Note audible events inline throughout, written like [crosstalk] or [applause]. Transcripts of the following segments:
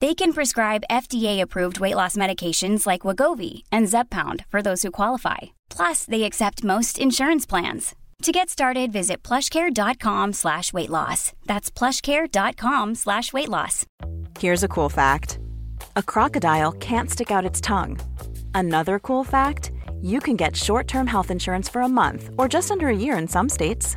They can prescribe FDA-approved weight loss medications like Wagovi and Zepbound for those who qualify. Plus, they accept most insurance plans. To get started, visit plushcare.com slash weight loss. That's plushcare.com slash weight loss. Here's a cool fact a crocodile can't stick out its tongue. Another cool fact you can get short term health insurance for a month or just under a year in some states.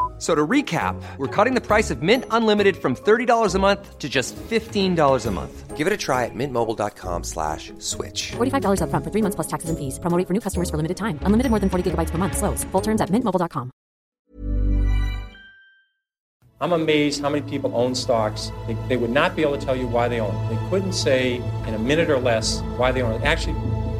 F- So to recap, we're cutting the price of Mint Unlimited from $30 a month to just $15 a month. Give it a try at mintmobile.com slash switch. $45 upfront for three months plus taxes and fees. Promo rate for new customers for limited time. Unlimited more than 40 gigabytes per month. Slows. Full terms at mintmobile.com. I'm amazed how many people own stocks. They, they would not be able to tell you why they own it. They couldn't say in a minute or less why they own it. Actually,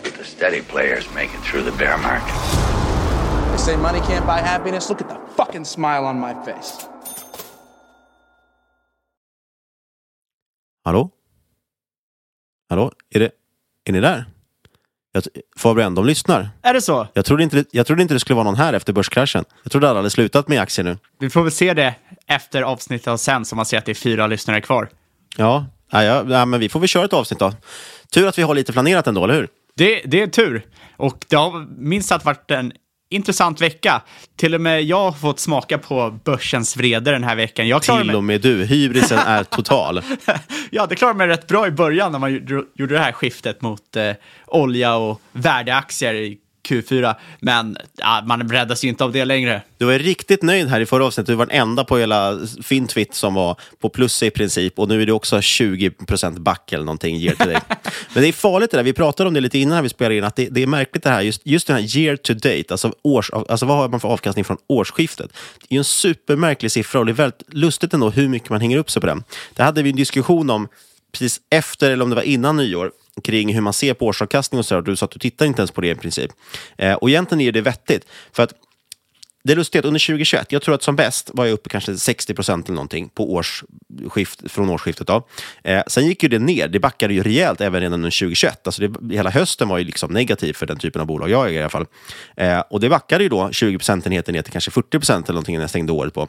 the steady players make it through the bear market. They say money can't buy happiness. Look at the fucking smile on my face. Hallå? Hallå? Är, det, är ni där? Jag, Fabian, de lyssnar. Är det så? Jag trodde, inte, jag trodde inte det skulle vara någon här efter börskraschen. Jag trodde alla hade slutat med aktier nu. Vi får väl se det efter avsnittet och sen som man ser att det är fyra lyssnare kvar. Ja, ja, ja, ja, men vi får väl köra ett avsnitt då. Tur att vi har lite planerat ändå, eller hur? Det, det är tur. Och det har minst sagt varit en intressant vecka. Till och med jag har fått smaka på börsens vrede den här veckan. Jag Till mig... och med du. Hybrisen är total. [laughs] Ja, det klarade mig rätt bra i början när man gjorde gjorde det här skiftet mot eh, olja och värdeaktier i Q4. Men ja, man räddas ju inte av det längre. Du var riktigt nöjd här i förra avsnittet. Du var den enda på hela Fintwit som var på plus i princip. Och nu är det också 20% back eller någonting year to date. [laughs] Men det är farligt det där. Vi pratade om det lite innan vi spelade in. Att det, det är märkligt det här. Just, just den här year to date. Alltså, års, alltså vad har man för avkastning från årsskiftet? Det är ju en supermärklig siffra och det är väldigt lustigt ändå hur mycket man hänger upp sig på den. Det hade vi en diskussion om precis efter, eller om det var innan nyår, kring hur man ser på årsavkastning och så. där. Du sa att du tittar inte ens på det i princip. Eh, och egentligen är det vettigt. För att det är lustigt att under 2021, jag tror att som bäst var jag uppe kanske 60 procent eller någonting på årsskift, från årsskiftet. Då. Eh, sen gick ju det ner, det backade ju rejält även redan under 2021. Alltså det, hela hösten var ju liksom negativ för den typen av bolag jag äger i alla fall. Eh, och det backade ju då 20 procentenheter ner till kanske 40 procent eller någonting när jag stängde året på.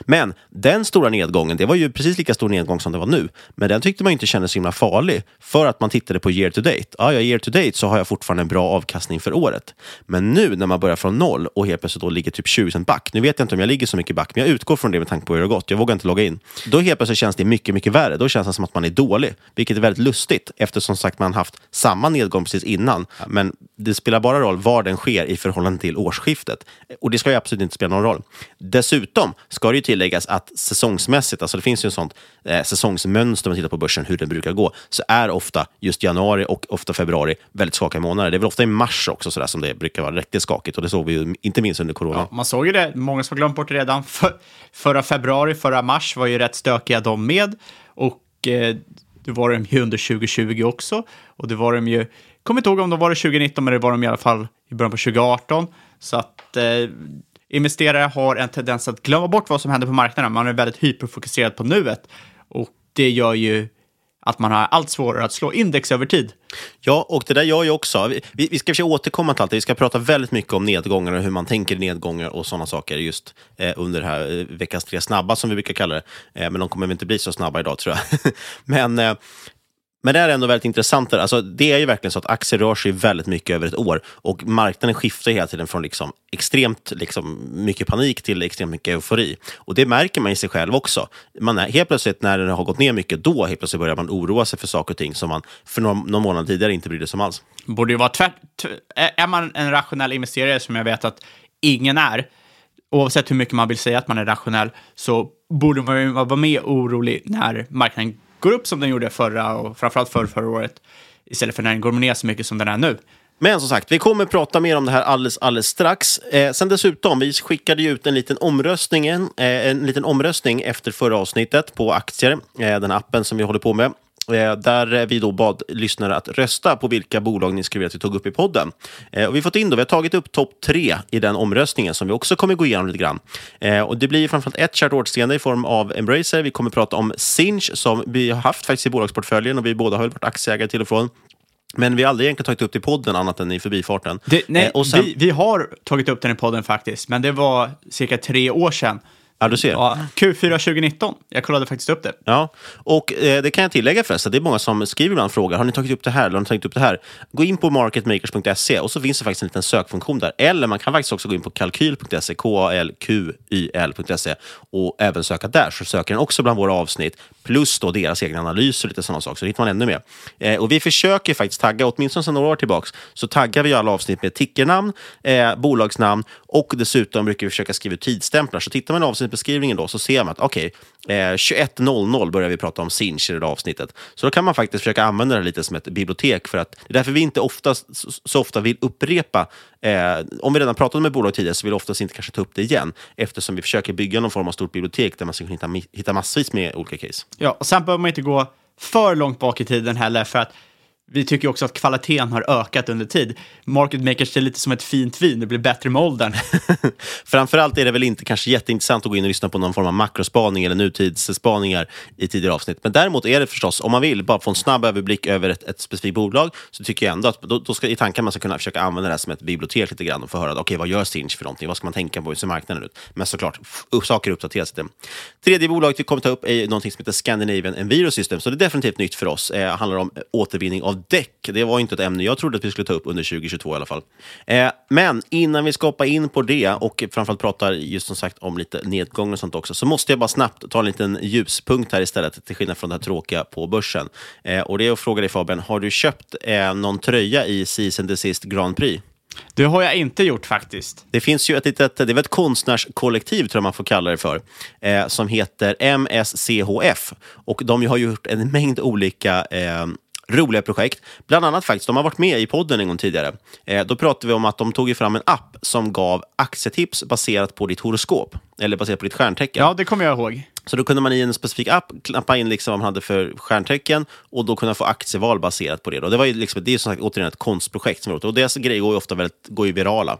Men den stora nedgången, det var ju precis lika stor nedgång som det var nu. Men den tyckte man ju inte kändes så himla farlig för att man tittade på year to date. Ja, ja, year to date så har jag fortfarande en bra avkastning för året. Men nu när man börjar från noll och helt plötsligt då ligger typ 20 back. Nu vet jag inte om jag ligger så mycket back, men jag utgår från det med tanke på hur det har gått. Jag vågar inte logga in. Då helt plötsligt känns det mycket, mycket värre. Då känns det som att man är dålig, vilket är väldigt lustigt eftersom sagt man haft samma nedgång precis innan. Men det spelar bara roll var den sker i förhållande till årsskiftet. Och det ska ju absolut inte spela någon roll. Dessutom ska ska det ju tilläggas att säsongsmässigt, alltså det finns ju en sånt eh, säsongsmönster om man tittar på börsen, hur den brukar gå, så är ofta just januari och ofta februari väldigt skakiga månader. Det är väl ofta i mars också sådär, som det brukar vara riktigt skakigt och det såg vi ju inte minst under corona. Ja, man såg ju det, många som har glömt bort det redan. För, förra februari, förra mars var ju rätt stökiga de med. Och eh, det var de ju under 2020 också. Och det var de ju, kommer inte ihåg om de var det 2019, men det var de i alla fall i början på 2018. Så att eh, investerare har en tendens att glömma bort vad som händer på marknaden. Man är väldigt hyperfokuserad på nuet. Och det gör ju att man har allt svårare att slå index över tid. Ja, och det där gör ju också. Vi, vi ska försöka återkomma till allt det. Vi ska prata väldigt mycket om nedgångar och hur man tänker i nedgångar och sådana saker just eh, under det här eh, veckans tre snabba som vi brukar kalla det. Eh, men de kommer väl inte bli så snabba idag tror jag. [laughs] men eh, men det är ändå väldigt intressant. Alltså, det är ju verkligen så att aktier rör sig väldigt mycket över ett år och marknaden skiftar hela tiden från liksom extremt liksom, mycket panik till extremt mycket eufori. Och det märker man i sig själv också. Man är, helt plötsligt när det har gått ner mycket, då helt plötsligt börjar man oroa sig för saker och ting som man för någon, någon månad tidigare inte brydde sig om alls. Borde ju vara tvärt. Är man en rationell investerare, som jag vet att ingen är, oavsett hur mycket man vill säga att man är rationell, så borde man ju vara mer orolig när marknaden går upp som den gjorde förra och framförallt för förra året, istället för när den går ner så mycket som den är nu. Men som sagt, vi kommer prata mer om det här alldeles, alldeles strax. Eh, sen dessutom, vi skickade ju ut en liten omröstning, eh, en liten omröstning efter förra avsnittet på aktier, eh, den appen som vi håller på med. Eh, där vi då bad lyssnare att rösta på vilka bolag ni skulle vilja att vi tog upp i podden. Eh, och vi fått in då, vi har tagit upp topp tre i den omröstningen som vi också kommer gå igenom lite grann. Eh, och det blir framförallt ett kärt återseende i form av Embracer. Vi kommer prata om Sinch som vi har haft faktiskt i bolagsportföljen och vi båda har varit aktieägare till och från. Men vi har aldrig egentligen tagit upp det i podden annat än i förbifarten. Det, nej, och sen... vi, vi har tagit upp den i podden faktiskt, men det var cirka tre år sedan. Ja, du ser. Ja, Q4 2019. Jag kollade faktiskt upp det. Ja, och eh, det kan jag tillägga förresten. Det är många som skriver ibland frågar. Har ni tagit upp det här? Eller har ni tagit upp det här? Gå in på marketmakers.se och så finns det faktiskt en liten sökfunktion där. Eller man kan faktiskt också gå in på kalkyl.se, k-a-l-q-y-l.se och även söka där. Så söker den också bland våra avsnitt plus då deras egna analyser och lite sådana saker. Så hittar man ännu mer. Eh, och vi försöker faktiskt tagga, åtminstone sedan några år tillbaka, så taggar vi alla avsnitt med tickernamn, eh, bolagsnamn och dessutom brukar vi försöka skriva ut tidstämplar. Så tittar man i avsnittsbeskrivningen då så ser man att okej, okay, eh, 21.00 börjar vi prata om Sinch i det avsnittet. Så då kan man faktiskt försöka använda det lite som ett bibliotek för att det är därför vi inte oftast så ofta vill upprepa Eh, om vi redan pratat med bolag tidigare så vill vi oftast inte kanske ta upp det igen eftersom vi försöker bygga någon form av stort bibliotek där man ska kunna hitta, hitta massvis med olika case. Ja, och sen behöver man inte gå för långt bak i tiden heller för att vi tycker också att kvaliteten har ökat under tid. Market makers är lite som ett fint vin, det blir bättre med åldern. [laughs] Framförallt är det väl inte kanske jätteintressant att gå in och lyssna på någon form av makrospaning eller nutidsspaningar i tidigare avsnitt. Men däremot är det förstås, om man vill, bara få en snabb överblick över ett, ett specifikt bolag, så tycker jag ändå att då, då ska, i tanken man ska kunna försöka använda det här som ett bibliotek lite grann och få höra, okej, okay, vad gör Sinch för någonting? Vad ska man tänka på? Hur ser marknaden ut? Men såklart, saker uppdateras lite. Tredje bolaget vi kommer ta upp är någonting som heter Scandinavian Enviro System, så det är definitivt nytt för oss. Det eh, handlar om återvinning av däck. Det var inte ett ämne jag trodde att vi skulle ta upp under 2022 i alla fall. Eh, men innan vi ska hoppa in på det och framförallt pratar just som sagt om lite nedgång och sånt också, så måste jag bara snabbt ta en liten ljuspunkt här istället, till skillnad från det här tråkiga på börsen. Eh, och det är att fråga dig Fabian, har du köpt eh, någon tröja i Season Desist Grand Prix? Det har jag inte gjort faktiskt. Det finns ju ett litet, det är ett konstnärskollektiv, tror jag man får kalla det för, eh, som heter MSCHF. Och de har gjort en mängd olika eh, roliga projekt. Bland annat faktiskt, de har varit med i podden en gång tidigare. Eh, då pratade vi om att de tog fram en app som gav aktietips baserat på ditt horoskop, eller baserat på ditt stjärntecken. Ja, det kommer jag ihåg. Så då kunde man i en specifik app knappa in liksom vad man hade för stjärntecken och då kunna få aktieval baserat på det. Då. Det, var ju liksom, det är som sagt återigen ett konstprojekt som och deras grejer går ju ofta väldigt, går ju virala.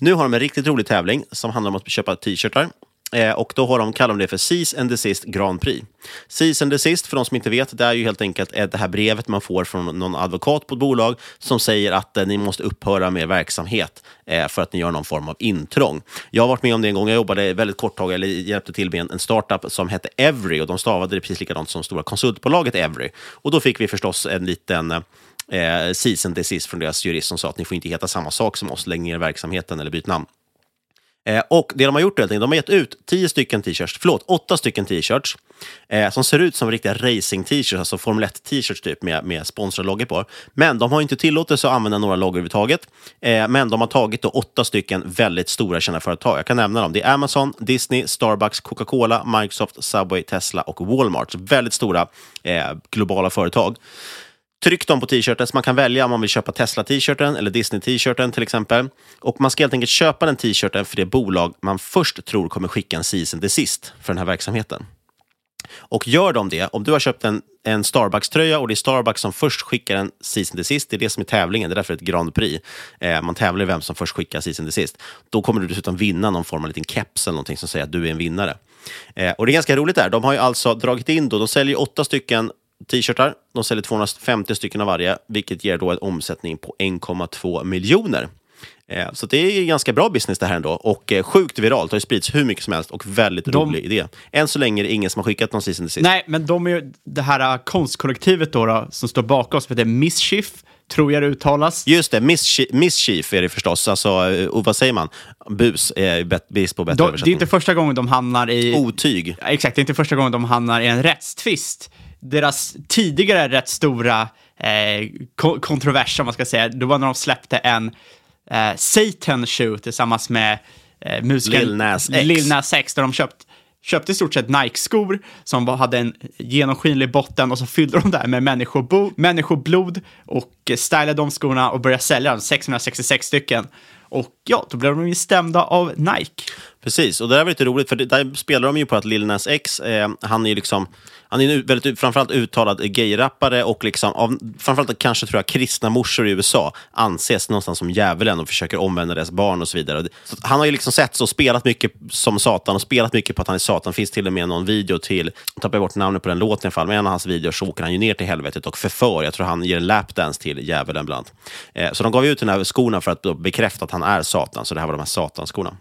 Nu har de en riktigt rolig tävling som handlar om att köpa t-shirtar Eh, och då har de, kallar de det för Cease and Desist Grand Prix. Cease and Desist, för de som inte vet, det är ju helt enkelt eh, det här brevet man får från någon advokat på ett bolag som säger att eh, ni måste upphöra med verksamhet eh, för att ni gör någon form av intrång. Jag har varit med om det en gång. Jag jobbade väldigt kort tag, eller hjälpte till med en, en startup som hette Every och de stavade det precis likadant som stora konsultbolaget Every. Och då fick vi förstås en liten eh, cease and desist från deras jurist som sa att ni får inte heta samma sak som oss, lägg ner verksamheten eller byt namn. Eh, och det de har gjort helt enkelt, de har gett ut 10 stycken t-shirts, förlåt, 8 stycken t-shirts eh, som ser ut som riktiga racing-t-shirts, alltså Formel 1-t-shirts typ med, med sponsrade loggor på. Men de har inte tillåtelse att använda några loggor överhuvudtaget. Eh, men de har tagit då åtta stycken väldigt stora kända företag. Jag kan nämna dem. Det är Amazon, Disney, Starbucks, Coca-Cola, Microsoft, Subway, Tesla och Walmart. Så väldigt stora eh, globala företag. Tryck dem på t-shirten så man kan välja om man vill köpa Tesla-t-shirten eller Disney-t-shirten till exempel. Och man ska helt enkelt köpa den t-shirten för det bolag man först tror kommer skicka en season desist för den här verksamheten. Och gör de det, om du har köpt en, en Starbucks-tröja och det är Starbucks som först skickar en season desist, det är det som är tävlingen, det är därför det är ett Grand Prix. Eh, man tävlar i vem som först skickar season desist. Då kommer du dessutom vinna någon form av liten keps eller någonting som säger att du är en vinnare. Eh, och det är ganska roligt där, de har ju alltså dragit in då, de säljer åtta stycken t-shirtar. De säljer 250 stycken av varje, vilket ger då en omsättning på 1,2 miljoner. Eh, så det är ganska bra business det här ändå. Och eh, sjukt viralt, har ju spridits hur mycket som helst och väldigt De- rolig idé. Än så länge är det ingen som har skickat någon season till sist. Nej, men de är ju det här äh, konstkollektivet då, då som står bakom oss, det är Mischief, tror jag det uttalas. Just det, mischief, mischief är det förstås. Alltså, eh, och vad säger man? Bus är brist på bättre De, det är översättning. inte första gången de hamnar i... Otyg. Ja, Exakt, det är inte första gången de hamnar i en rättstvist. Deras tidigare rätt stora eh, ko- kontrovers, om man ska säga, det var när de släppte en eh, Satan Shoe tillsammans med eh, musikern Lil Nas X. Lil Nas X, där de köpt, köpte i stort sett Nike-skor som hade en genomskinlig botten och så fyllde de där med människobo, människoblod och stylade de skorna och började sälja dem, 666 stycken. Och ja, då blev de ju stämda av Nike. Precis, och det där var lite roligt, för det, där spelar de ju på att Lil Nas X, eh, han är ju liksom, han är en väldigt framförallt uttalad gayrappare och liksom, av, framförallt kanske tror jag kristna morsor i USA anses någonstans som djävulen och försöker omvända deras barn och så vidare. Och det- Så han har ju liksom sett och spelat mycket som Satan och spelat mycket på att han är Satan. Det finns till och med någon video till, jag tappar bort namnet på den låten i alla fall, men en av hans videos så åker han ju ner till helvetet och förför. Jag tror han ger en lapdance till djävulen bland annat. Eh, så de gav ju ut den här skorna för att då bekräfta att han är Satan, så det här var de här Satanskorna.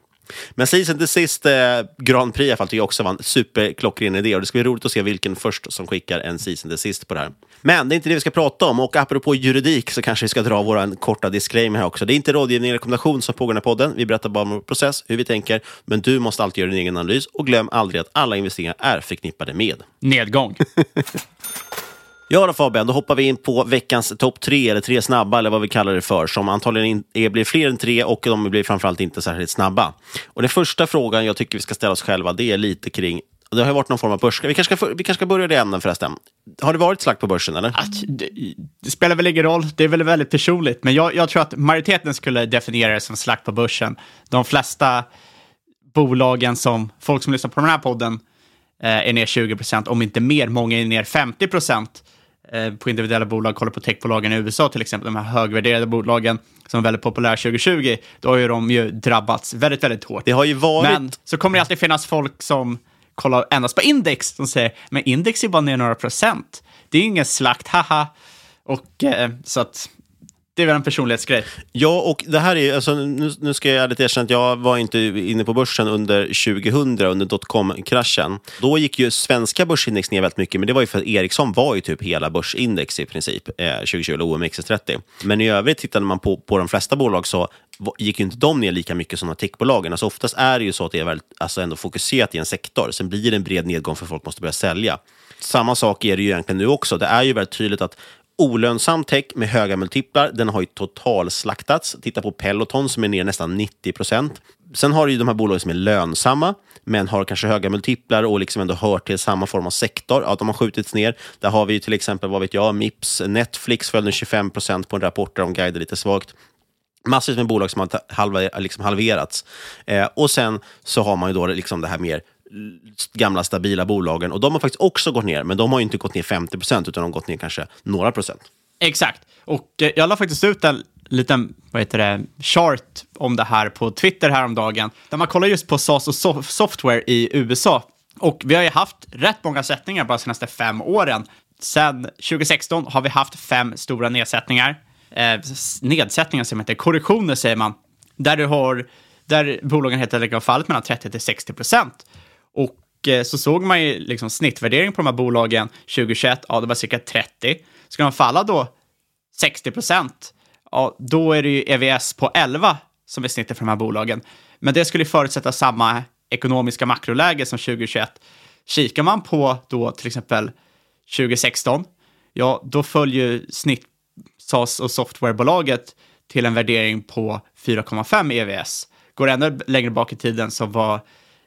Men season till sist, eh, Grand Prix i alla fall, tycker jag också var en superklockren idé. Och det ska bli roligt att se vilken först som skickar en season till sist på det här. Men det är inte det vi ska prata om. Och apropå juridik så kanske vi ska dra vår korta disclaimer här också. Det är inte rådgivning eller rekommendation som pågår i podden. Vi berättar bara om vår process, hur vi tänker. Men du måste alltid göra din egen analys. Och glöm aldrig att alla investeringar är förknippade med Nedgång. [laughs] Ja då Fabian, då hoppar vi in på veckans topp tre, eller tre snabba, eller vad vi kallar det för, som antagligen är, blir fler än tre och de blir framförallt inte särskilt snabba. Och den första frågan jag tycker vi ska ställa oss själva, det är lite kring det har ju varit någon form av börs... Vi kanske ska, vi kanske ska börja det ämnet förresten. Har det varit slakt på börsen, eller? Att, det, det spelar väl ingen roll, det är väl väldigt personligt. Men jag, jag tror att majoriteten skulle definiera det som slakt på börsen. De flesta bolagen som, folk som lyssnar på den här podden, eh, är ner 20 procent, om inte mer. Många är ner 50 procent eh, på individuella bolag. Kolla på techbolagen i USA till exempel, de här högvärderade bolagen som är väldigt populära 2020. Då har ju de ju drabbats väldigt, väldigt hårt. Det har ju varit... Men så kommer det alltid finnas folk som kollar endast på index som säger, men index är bara ner några procent. Det är ju ingen slakt, haha. Och eh, så att det är väl en personlighetsgrej. Ja, och det här är, alltså, nu, nu ska jag ärligt erkänna att jag var inte inne på börsen under 2000, under dotcom-kraschen. Då gick ju svenska börsindex ner väldigt mycket, men det var ju för att Ericsson var ju typ hela börsindex i princip, eh, 2020, eller OMXS30. Men i övrigt, tittade man på, på de flesta bolag så gick ju inte de ner lika mycket som de här techbolagen. Alltså oftast är det ju så att det är väldigt, alltså ändå fokuserat i en sektor. Sen blir det en bred nedgång för folk måste börja sälja. Samma sak är det ju egentligen nu också. Det är ju väldigt tydligt att olönsam tech med höga multiplar, den har ju totalslaktats. Titta på Peloton som är ner nästan 90 procent. Sen har du ju de här bolagen som är lönsamma, men har kanske höga multiplar och liksom ändå hör till samma form av sektor. Ja, de har skjutits ner. Där har vi ju till exempel, vad vet jag, Mips, Netflix föll nu 25 procent på en rapport där de guidade lite svagt. Massvis med bolag som har halva, liksom halverats. Eh, och sen så har man ju då liksom det här mer gamla stabila bolagen. Och de har faktiskt också gått ner, men de har ju inte gått ner 50 procent, utan de har gått ner kanske några procent. Exakt. Och eh, jag la faktiskt ut en liten vad heter det, chart om det här på Twitter häromdagen, där man kollar just på SaaS och so- software i USA. Och vi har ju haft rätt många sättningar bara de senaste fem åren. Sen 2016 har vi haft fem stora nedsättningar. Eh, nedsättningar som heter korrektioner säger man. Där du har, där bolagen helt enkelt har fallit mellan 30 till 60 procent. Och eh, så såg man ju liksom snittvärdering på de här bolagen 2021, ja det var cirka 30. Ska de falla då 60 procent, ja då är det ju EVS på 11 som är snittet för de här bolagen. Men det skulle förutsätta samma ekonomiska makroläge som 2021. Kikar man på då till exempel 2016, ja, då följer snitt SaaS och softwarebolaget till en värdering på 4,5 EVS. Går ännu längre bak i tiden så var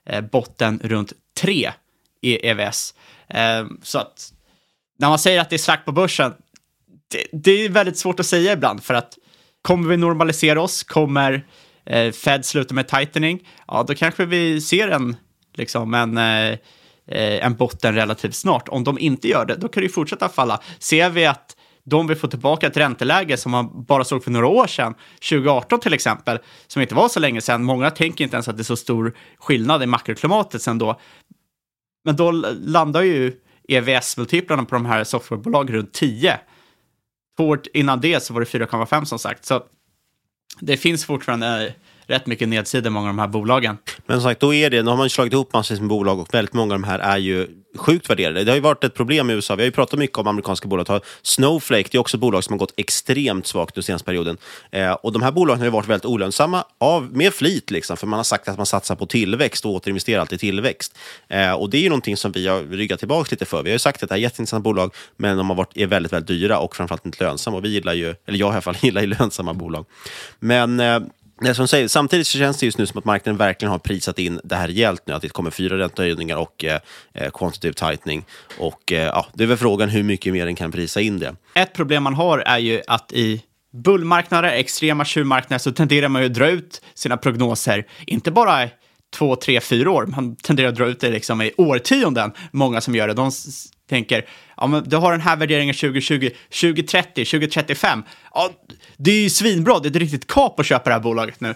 Eh, botten runt 3 i EVS. Eh, så att när man säger att det är slakt på börsen, det, det, är väldigt svårt att säga ibland för att kommer vi normalisera oss, kommer eh, Fed sluta med tightening, ja då kanske vi ser en, liksom en, eh, eh en botten relativt snart. Om de inte gör det, då kan det ju fortsätta falla. Ser vi att de vill få tillbaka ett ränteläge som man bara såg för några år sedan, 2018 till exempel, som inte var så länge sedan. Många tänker inte ens att det är så stor skillnad i makroklimatet sen då. Men då landar ju EVS-multiplarna på de här softwarebolagen runt 10. Två år innan det så var det 4,5 som sagt. Så det finns fortfarande rätt mycket nedsida i många av de här bolagen. Men som sagt, då är det, nu har man slagit ihop massvis med bolag och väldigt många av de här är ju sjukt värderade. Det har ju varit ett problem i USA. Vi har ju pratat mycket om amerikanska bolag. Snowflake, det är också bolag som har gått extremt svagt den senaste perioden. Eh, och de här bolagen har ju varit väldigt olönsamma av, med flit, liksom, för man har sagt att man satsar på tillväxt och återinvesterar alltid i tillväxt. Eh, och det är ju någonting som vi har ryggat tillbaka lite för. Vi har ju sagt att det här är jätteintressanta bolag, men de har varit, är väldigt, väldigt dyra och framförallt inte lönsamma. Och vi gillar ju, eller jag i alla fall, [laughs] gillar ju lönsamma bolag. Men eh, Nej, som säger, samtidigt så känns det just nu som att marknaden verkligen har prisat in det här rejält nu, att det kommer fyra räntehöjningar och eh, eh, quantitative tightening. Och eh, ja, det är väl frågan hur mycket mer den kan prisa in det. Ett problem man har är ju att i bullmarknader, extrema tjuvmarknader, så tenderar man ju att dra ut sina prognoser, inte bara två, tre, fyra år, man tenderar att dra ut det liksom i årtionden, många som gör det. De tänker, ja men du har den här värderingen 2020, 2030, 2035. Ja, det är ju svinbra, det är ett riktigt kap att köpa det här bolaget nu.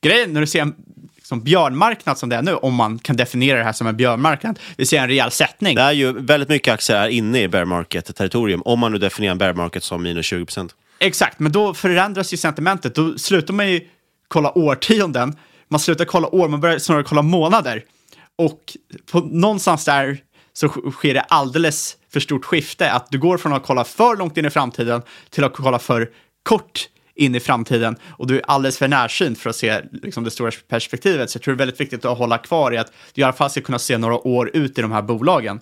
Grejen när du ser en liksom, björnmarknad som det är nu, om man kan definiera det här som en björnmarknad, vi ser en rejäl sättning. Det är ju väldigt mycket aktier är inne i bear market-territorium, om man nu definierar en bear market som minus 20 procent. Exakt, men då förändras ju sentimentet. Då slutar man ju kolla årtionden, man slutar kolla år, man börjar snarare kolla månader. Och på, någonstans där så sker det alldeles för stort skifte. Att du går från att kolla för långt in i framtiden till att kolla för kort in i framtiden och du är alldeles för närsynt för att se liksom, det stora perspektivet. Så jag tror det är väldigt viktigt att hålla kvar i att du i alla fall ska kunna se några år ut i de här bolagen.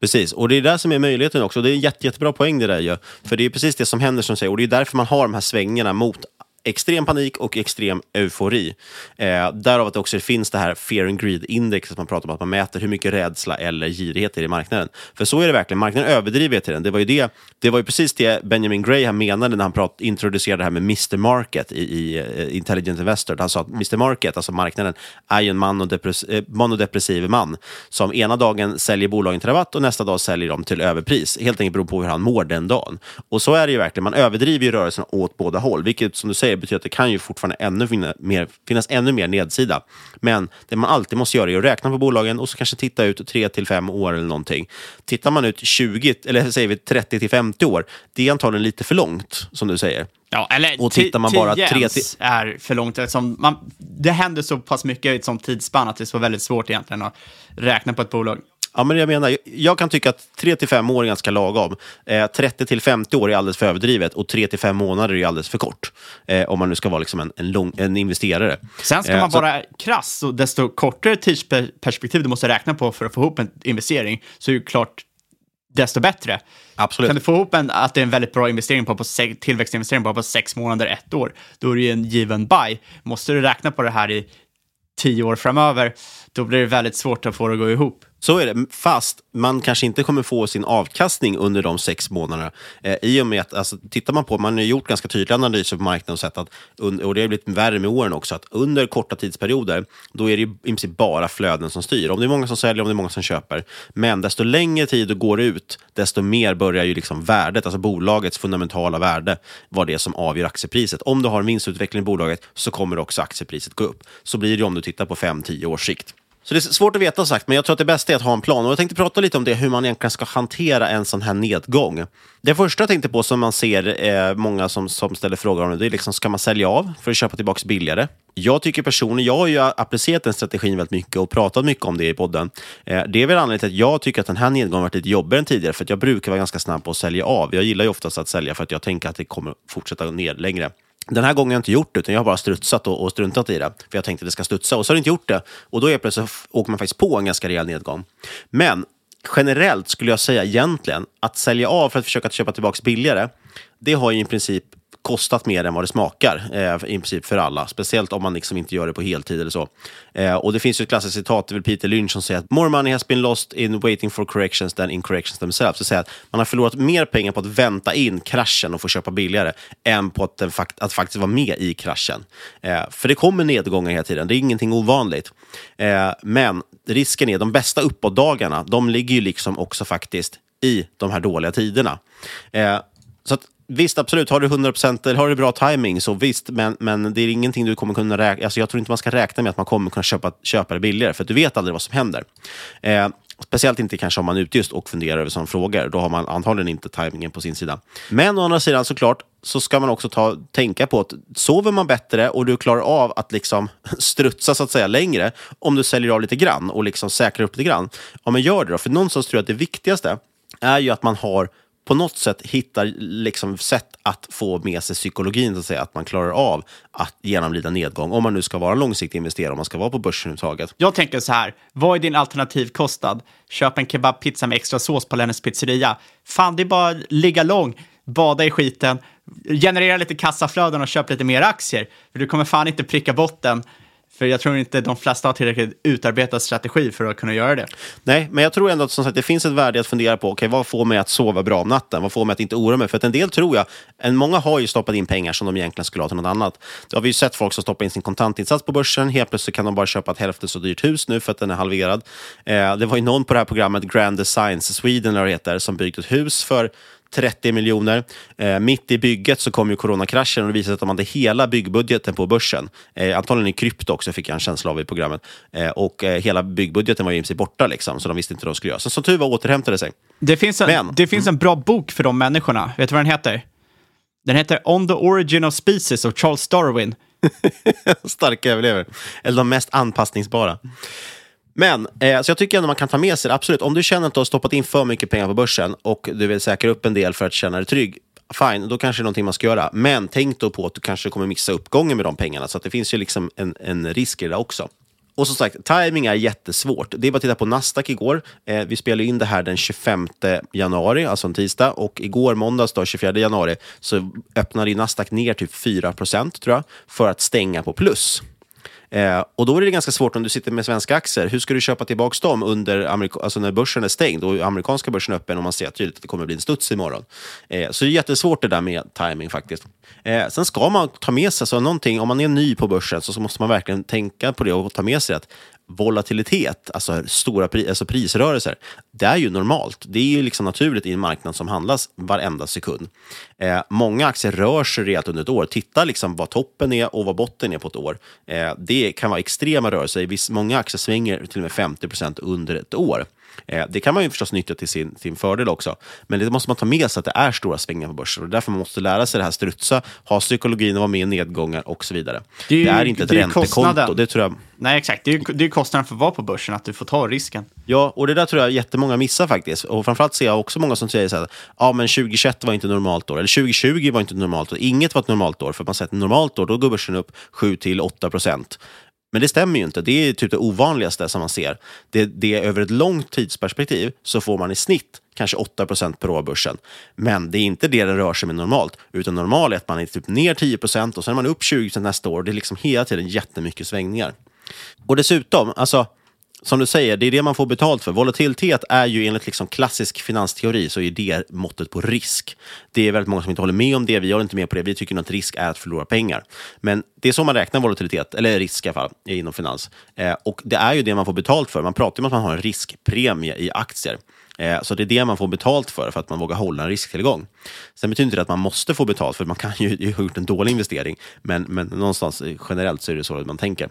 Precis, och det är det som är möjligheten också. Det är en jätte, jättebra poäng det där ju. För det är precis det som händer som säger, och det är därför man har de här svängarna mot extrem panik och extrem eufori. Eh, därav att det också finns det här fear and greed-index, som man pratar om, att man mäter hur mycket rädsla eller girighet är i marknaden. För så är det verkligen, marknaden överdriver till den. Det var ju, det, det var ju precis det Benjamin Graham menade när han prat, introducerade det här med Mr Market i, i uh, Intelligent Investor. Han sa att Mr Market, alltså marknaden, är ju en eh, manodepressiv man som ena dagen säljer bolagen till rabatt och nästa dag säljer dem till överpris. Helt enkelt beror på hur han mår den dagen. Och så är det ju verkligen, man överdriver ju rörelsen åt båda håll, vilket som du säger det betyder att det kan ju fortfarande ännu finna mer, finnas ännu mer nedsida. Men det man alltid måste göra är att räkna på bolagen och så kanske titta ut 3 till 5 år eller någonting. Tittar man ut 20, eller [laughs] säger vi 30 till 50 år, det är antagligen lite för långt, som du säger. Ja, eller och tittar man bara tre till... är för långt. Eftersom man, det händer så pass mycket i ett sånt tidsspann att det är så väldigt svårt egentligen att räkna på ett bolag. Ja, men jag menar, jag kan tycka att 3 till 5 år är ganska lagom. Eh, 30 till 50 år är alldeles för överdrivet och 3 till 5 månader är alldeles för kort. Eh, om man nu ska vara liksom en, en, lång, en investerare. Sen ska eh, man vara så... krass, och desto kortare tidsperspektiv du måste räkna på för att få ihop en investering, så är det klart desto bättre. Absolut. Kan du få ihop en, att det är en väldigt bra investering på, på tillväxtinvestering på, på sex månader, ett år, då är det ju en given buy. Måste du räkna på det här i tio år framöver, då blir det väldigt svårt att få det att gå ihop. Så är det, fast man kanske inte kommer få sin avkastning under de sex månaderna. Eh, I och med att, alltså, tittar man på, man har gjort ganska tydliga analyser på marknaden och sett att, och det har blivit värre med åren också, att under korta tidsperioder, då är det i princip bara flöden som styr. Om det är många som säljer, om det är många som köper. Men desto längre tid det går ut, desto mer börjar ju liksom värdet, alltså bolagets fundamentala värde, vara det som avgör aktiepriset. Om du har en vinstutveckling i bolaget så kommer också aktiepriset gå upp. Så blir det om du tittar på 5-10 års sikt. Så det är svårt att veta sagt, men jag tror att det bästa är att ha en plan. Och jag tänkte prata lite om det, hur man egentligen ska hantera en sån här nedgång. Det första jag tänkte på som man ser eh, många som, som ställer frågor om det, det är liksom, ska man sälja av för att köpa tillbaka billigare? Jag tycker personligen, jag har ju applicerat den strategin väldigt mycket och pratat mycket om det i podden. Eh, det är väl anledningen till att jag tycker att den här nedgången varit lite jobbigare än tidigare, för att jag brukar vara ganska snabb på att sälja av. Jag gillar ju oftast att sälja för att jag tänker att det kommer fortsätta ner längre. Den här gången har jag inte gjort det, utan jag har bara strutsat och, och struntat i det. För jag tänkte att det ska studsa, och så har det inte gjort det. Och då är plötsligt åker man faktiskt på en ganska rejäl nedgång. Men generellt skulle jag säga egentligen att sälja av för att försöka köpa tillbaka billigare, det har ju i princip kostat mer än vad det smakar, eh, i princip för alla. Speciellt om man liksom inte gör det på heltid eller så. Eh, och det finns ju ett klassiskt citat, det är väl Peter Lynch som säger att “More money has been lost in waiting for corrections than in corrections themselves”. Det säger att man har förlorat mer pengar på att vänta in kraschen och få köpa billigare än på att, fakt att faktiskt vara med i kraschen. Eh, för det kommer nedgångar hela tiden, det är ingenting ovanligt. Eh, men risken är, de bästa uppåtdagarna, de ligger ju liksom också faktiskt i de här dåliga tiderna. Eh, så att Visst, absolut. Har du 100% eller har du bra timing så visst, men, men det är ingenting du kommer kunna räkna alltså Jag tror inte man ska räkna med att man kommer kunna köpa, köpa det billigare, för du vet aldrig vad som händer. Eh, speciellt inte kanske om man är ute just och funderar över sådana frågor. Då har man antagligen inte timingen på sin sida. Men å andra sidan såklart, så ska man också ta, tänka på att sover man bättre och du klarar av att liksom [laughs] strutsa så att säga längre, om du säljer av lite grann och liksom säkrar upp lite grann, ja men gör det då. För någonstans tror jag att det viktigaste är ju att man har på något sätt hittar liksom sätt att få med sig psykologin, så att, säga, att man klarar av att genomlida nedgång, om man nu ska vara en långsiktig investerare, om man ska vara på börsen överhuvudtaget. Jag tänker så här, vad är din alternativkostnad? Köp en kebabpizza med extra sås på Lennys pizzeria. Fan, det är bara att ligga lång, bada i skiten, generera lite kassaflöden och köp lite mer aktier. För du kommer fan inte pricka botten för jag tror inte de flesta har tillräckligt utarbetad strategi för att kunna göra det. Nej, men jag tror ändå att som sagt, det finns ett värde att fundera på. Okay, vad får mig att sova bra om natten? Vad får mig att inte oroa mig? För att en del tror jag, en, många har ju stoppat in pengar som de egentligen skulle ha till något annat. Det har vi ju sett folk som stoppar in sin kontantinsats på börsen. Helt plötsligt kan de bara köpa ett hälften så dyrt hus nu för att den är halverad. Eh, det var ju någon på det här programmet, Grand Designs Sweden, eller det heter, som byggt ett hus för 30 miljoner. Eh, mitt i bygget så kom ju coronakraschen och det visade sig att de hade hela byggbudgeten på börsen. Eh, antagligen i krypto också, fick jag en känsla av i programmet. Eh, och eh, hela byggbudgeten var ju i princip borta, liksom, så de visste inte vad de skulle göra. Så som tur var återhämtade sig. Det finns, en, Men, det finns en bra bok för de människorna. Vet du vad den heter? Den heter On the Origin of Species av Charles Darwin. [laughs] Starka överlevare. Eller de mest anpassningsbara. Men eh, så jag tycker ändå man kan ta med sig det, absolut. Om du känner att du har stoppat in för mycket pengar på börsen och du vill säkra upp en del för att känna dig trygg, fine, då kanske det är någonting man ska göra. Men tänk då på att du kanske kommer missa uppgången med de pengarna, så att det finns ju liksom en, en risk i det också. Och som sagt, timing är jättesvårt. Det är bara att titta på Nasdaq igår. Eh, vi spelade in det här den 25 januari, alltså en tisdag. Och igår, måndags, då, 24 januari, så öppnade Nasdaq ner typ 4 procent, tror jag, för att stänga på plus. Eh, och då är det ganska svårt om du sitter med svenska aktier. Hur ska du köpa tillbaka dem under Amerika alltså när börsen är stängd och amerikanska börsen är öppen och man ser tydligt att det kommer bli en studs imorgon? Eh, så det är jättesvårt det där med timing faktiskt. Eh, sen ska man ta med sig så någonting, om man är ny på börsen så, så måste man verkligen tänka på det och ta med sig att volatilitet, alltså stora pri alltså prisrörelser, det är ju normalt. Det är ju liksom naturligt i en marknad som handlas varenda sekund. Eh, många aktier rör sig rejält under ett år. Titta liksom vad toppen är och vad botten är på ett år. Eh, det kan vara extrema rörelser. Viss, många aktier svänger till och med 50% under ett år. Eh, det kan man ju förstås nyttja till sin, sin fördel också. Men det måste man ta med sig att det är stora svängningar på börsen. Och därför man måste lära sig det här strutsa, ha psykologin och vara med i nedgångar och så vidare. Det är, ju, det är inte ett räntekonto. Det tror jag... Nej, exakt. Det är, det är kostnaden för att vara på börsen, att du får ta risken. Ja, och det där tror jag jättemånga missar faktiskt. Och framförallt ser jag också många som säger så här, ja men 2021 var inte normalt år, eller 2020 var inte normalt år. Inget var ett normalt år, för man säger att normalt år, då går börsen upp 7-8 procent. Men det stämmer ju inte. Det är typ det ovanligaste som man ser. Det, det är över ett långt tidsperspektiv så får man i snitt kanske 8 per år börsen. Men det är inte det den rör sig med normalt, utan normalt är att man är typ ner 10% och sen är man upp 20 nästa år. Det är liksom hela tiden jättemycket svängningar. Och dessutom, alltså som du säger, det är det man får betalt för. Volatilitet är ju enligt liksom klassisk finansteori så är det måttet på risk. Det är väldigt många som inte håller med om det. Vi håller inte med på det. Vi tycker att risk är att förlora pengar. Men det är så man räknar volatilitet, eller risk i alla fall, inom finans. Eh, och det är ju det man får betalt för. Man pratar om att man har en riskpremie i aktier. Eh, så det är det man får betalt för, för att man vågar hålla en risktillgång. Sen betyder inte det att man måste få betalt, för man kan ju ha gjort en dålig investering. Men, men någonstans eh, generellt så är det så man tänker.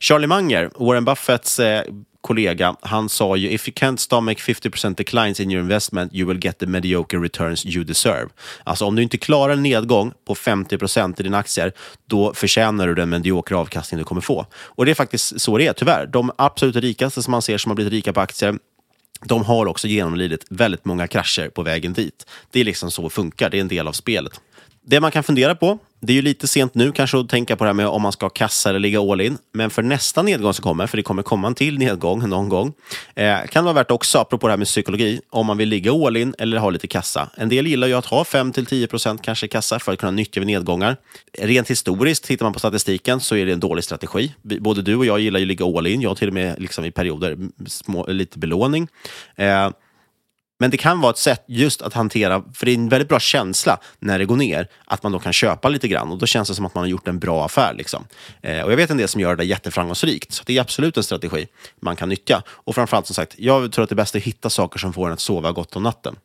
Charlie Munger, Warren Buffetts eh, kollega, han sa ju “If you can't stomach 50% declines in your investment, you will get the mediocre returns you deserve”. Alltså om du inte klarar en nedgång på 50% i dina aktier, då förtjänar du den mediokra avkastning du kommer få. Och det är faktiskt så det är, tyvärr. De absolut rikaste som man ser som har blivit rika på aktier, de har också genomlidit väldigt många krascher på vägen dit. Det är liksom så det funkar, det är en del av spelet. Det man kan fundera på det är ju lite sent nu kanske att tänka på det här med om man ska kassa eller ligga all in. Men för nästa nedgång som kommer, för det kommer komma en till nedgång någon gång, eh, kan det vara värt också, apropå det här med psykologi, om man vill ligga all in eller ha lite kassa. En del gillar ju att ha 5-10% kanske kassa för att kunna nyttja vid nedgångar. Rent historiskt, tittar man på statistiken, så är det en dålig strategi. Både du och jag gillar ju att ligga all in. Jag till och med liksom i perioder små, lite belåning. Eh, men det kan vara ett sätt just att hantera, för det är en väldigt bra känsla när det går ner, att man då kan köpa lite grann och då känns det som att man har gjort en bra affär. Liksom. Eh, och jag vet en del som gör det jätteframgångsrikt, så det är absolut en strategi man kan nyttja. Och framförallt som sagt, jag tror att det bästa är att hitta saker som får en att sova gott om natten.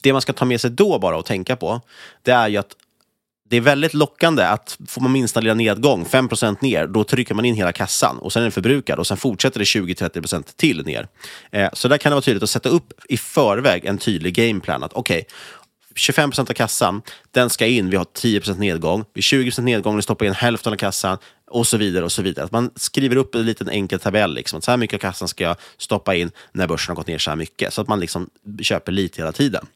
Det man ska ta med sig då bara och tänka på, det är ju att det är väldigt lockande att får man minsta lilla nedgång, 5% ner, då trycker man in hela kassan och sen är den förbrukad och sen fortsätter det 20-30% till ner. Eh, så där kan det vara tydligt att sätta upp i förväg en tydlig gameplan. Att okej, okay, 25% av kassan, den ska in, vi har 10% nedgång. Vid 20% nedgång, vi stoppar in hälften av kassan och så vidare. och så vidare. Att man skriver upp en liten enkel tabell. Liksom. Att så här mycket av kassan ska jag stoppa in när börsen har gått ner så här mycket. Så att man liksom köper lite hela tiden.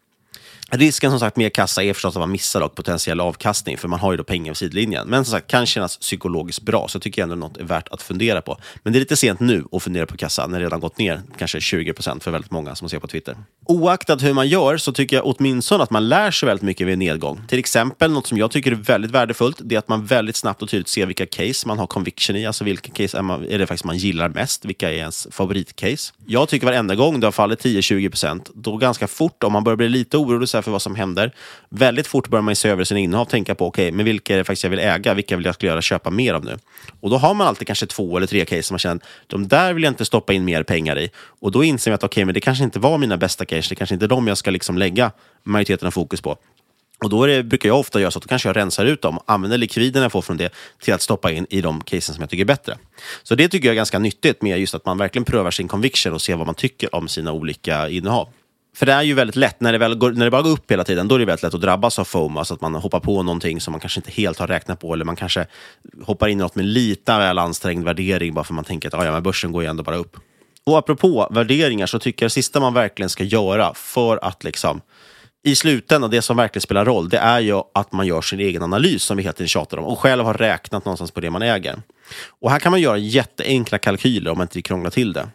Risken som sagt med kassa är förstås att man missar dock potentiell avkastning, för man har ju då pengar vid sidlinjen. Men som sagt, kan kännas psykologiskt bra, så jag tycker ändå något är värt att fundera på. Men det är lite sent nu att fundera på kassa, när det redan gått ner kanske 20% för väldigt många som ser på Twitter. Oaktat hur man gör så tycker jag åtminstone att man lär sig väldigt mycket vid en nedgång. Till exempel, något som jag tycker är väldigt värdefullt, det är att man väldigt snabbt och tydligt ser vilka case man har conviction i, alltså vilka case är, man, är det faktiskt man gillar mest, vilka är ens favoritcase. Jag tycker varenda gång det har fallit 10-20% då ganska fort, om man börjar bli lite orolig för vad som händer. Väldigt fort börjar man se över sin innehav och tänka på okay, men vilka är det faktiskt jag vill äga, vilka vill jag göra köpa mer av nu? Och då har man alltid kanske två eller tre case som man känner, de där vill jag inte stoppa in mer pengar i. Och då inser man att okay, men det kanske inte var mina bästa case, det kanske inte är de jag ska liksom lägga majoriteten av fokus på. Och då det, brukar jag ofta göra så att då kanske jag rensar ut dem, använder likviden jag får från det till att stoppa in i de casen som jag tycker är bättre. Så det tycker jag är ganska nyttigt med just att man verkligen prövar sin conviction och ser vad man tycker om sina olika innehav. För det är ju väldigt lätt, när det, väl går, när det bara går upp hela tiden, då är det väldigt lätt att drabbas av FOMO, alltså att man hoppar på någonting som man kanske inte helt har räknat på, eller man kanske hoppar in i något med lite väl ansträngd värdering, bara för att man tänker att ah, ja, men börsen går ju ändå bara upp. Och apropå värderingar så tycker jag det sista man verkligen ska göra för att liksom i slutändan, det som verkligen spelar roll, det är ju att man gör sin egen analys som vi hela tiden tjatar om och själv har räknat någonstans på det man äger. Och här kan man göra jätteenkla kalkyler om man inte krånglar till det.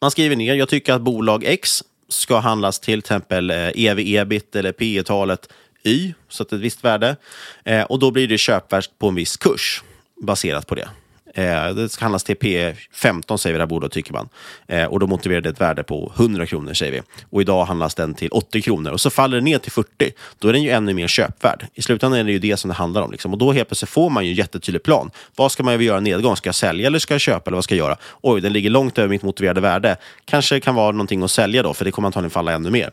Man skriver ner, jag tycker att bolag X ska handlas till exempel eh, ev-ebit eller P talet Y, så att ett visst värde. Eh, och då blir det köpvärst på en viss kurs baserat på det. Eh, det ska handlas till P15 säger vi det här bolaget, tycker man. Eh, och då motiverar det ett värde på 100 kronor säger vi. Och idag handlas den till 80 kronor och så faller den ner till 40. Då är den ju ännu mer köpvärd. I slutändan är det ju det som det handlar om. Liksom. Och då helt plötsligt får man ju en jättetydlig plan. Vad ska man göra nedgång? Ska jag sälja eller ska jag köpa? Eller vad ska jag göra? Oj, den ligger långt över mitt motiverade värde. Kanske kan vara någonting att sälja då, för det kommer antagligen falla ännu mer.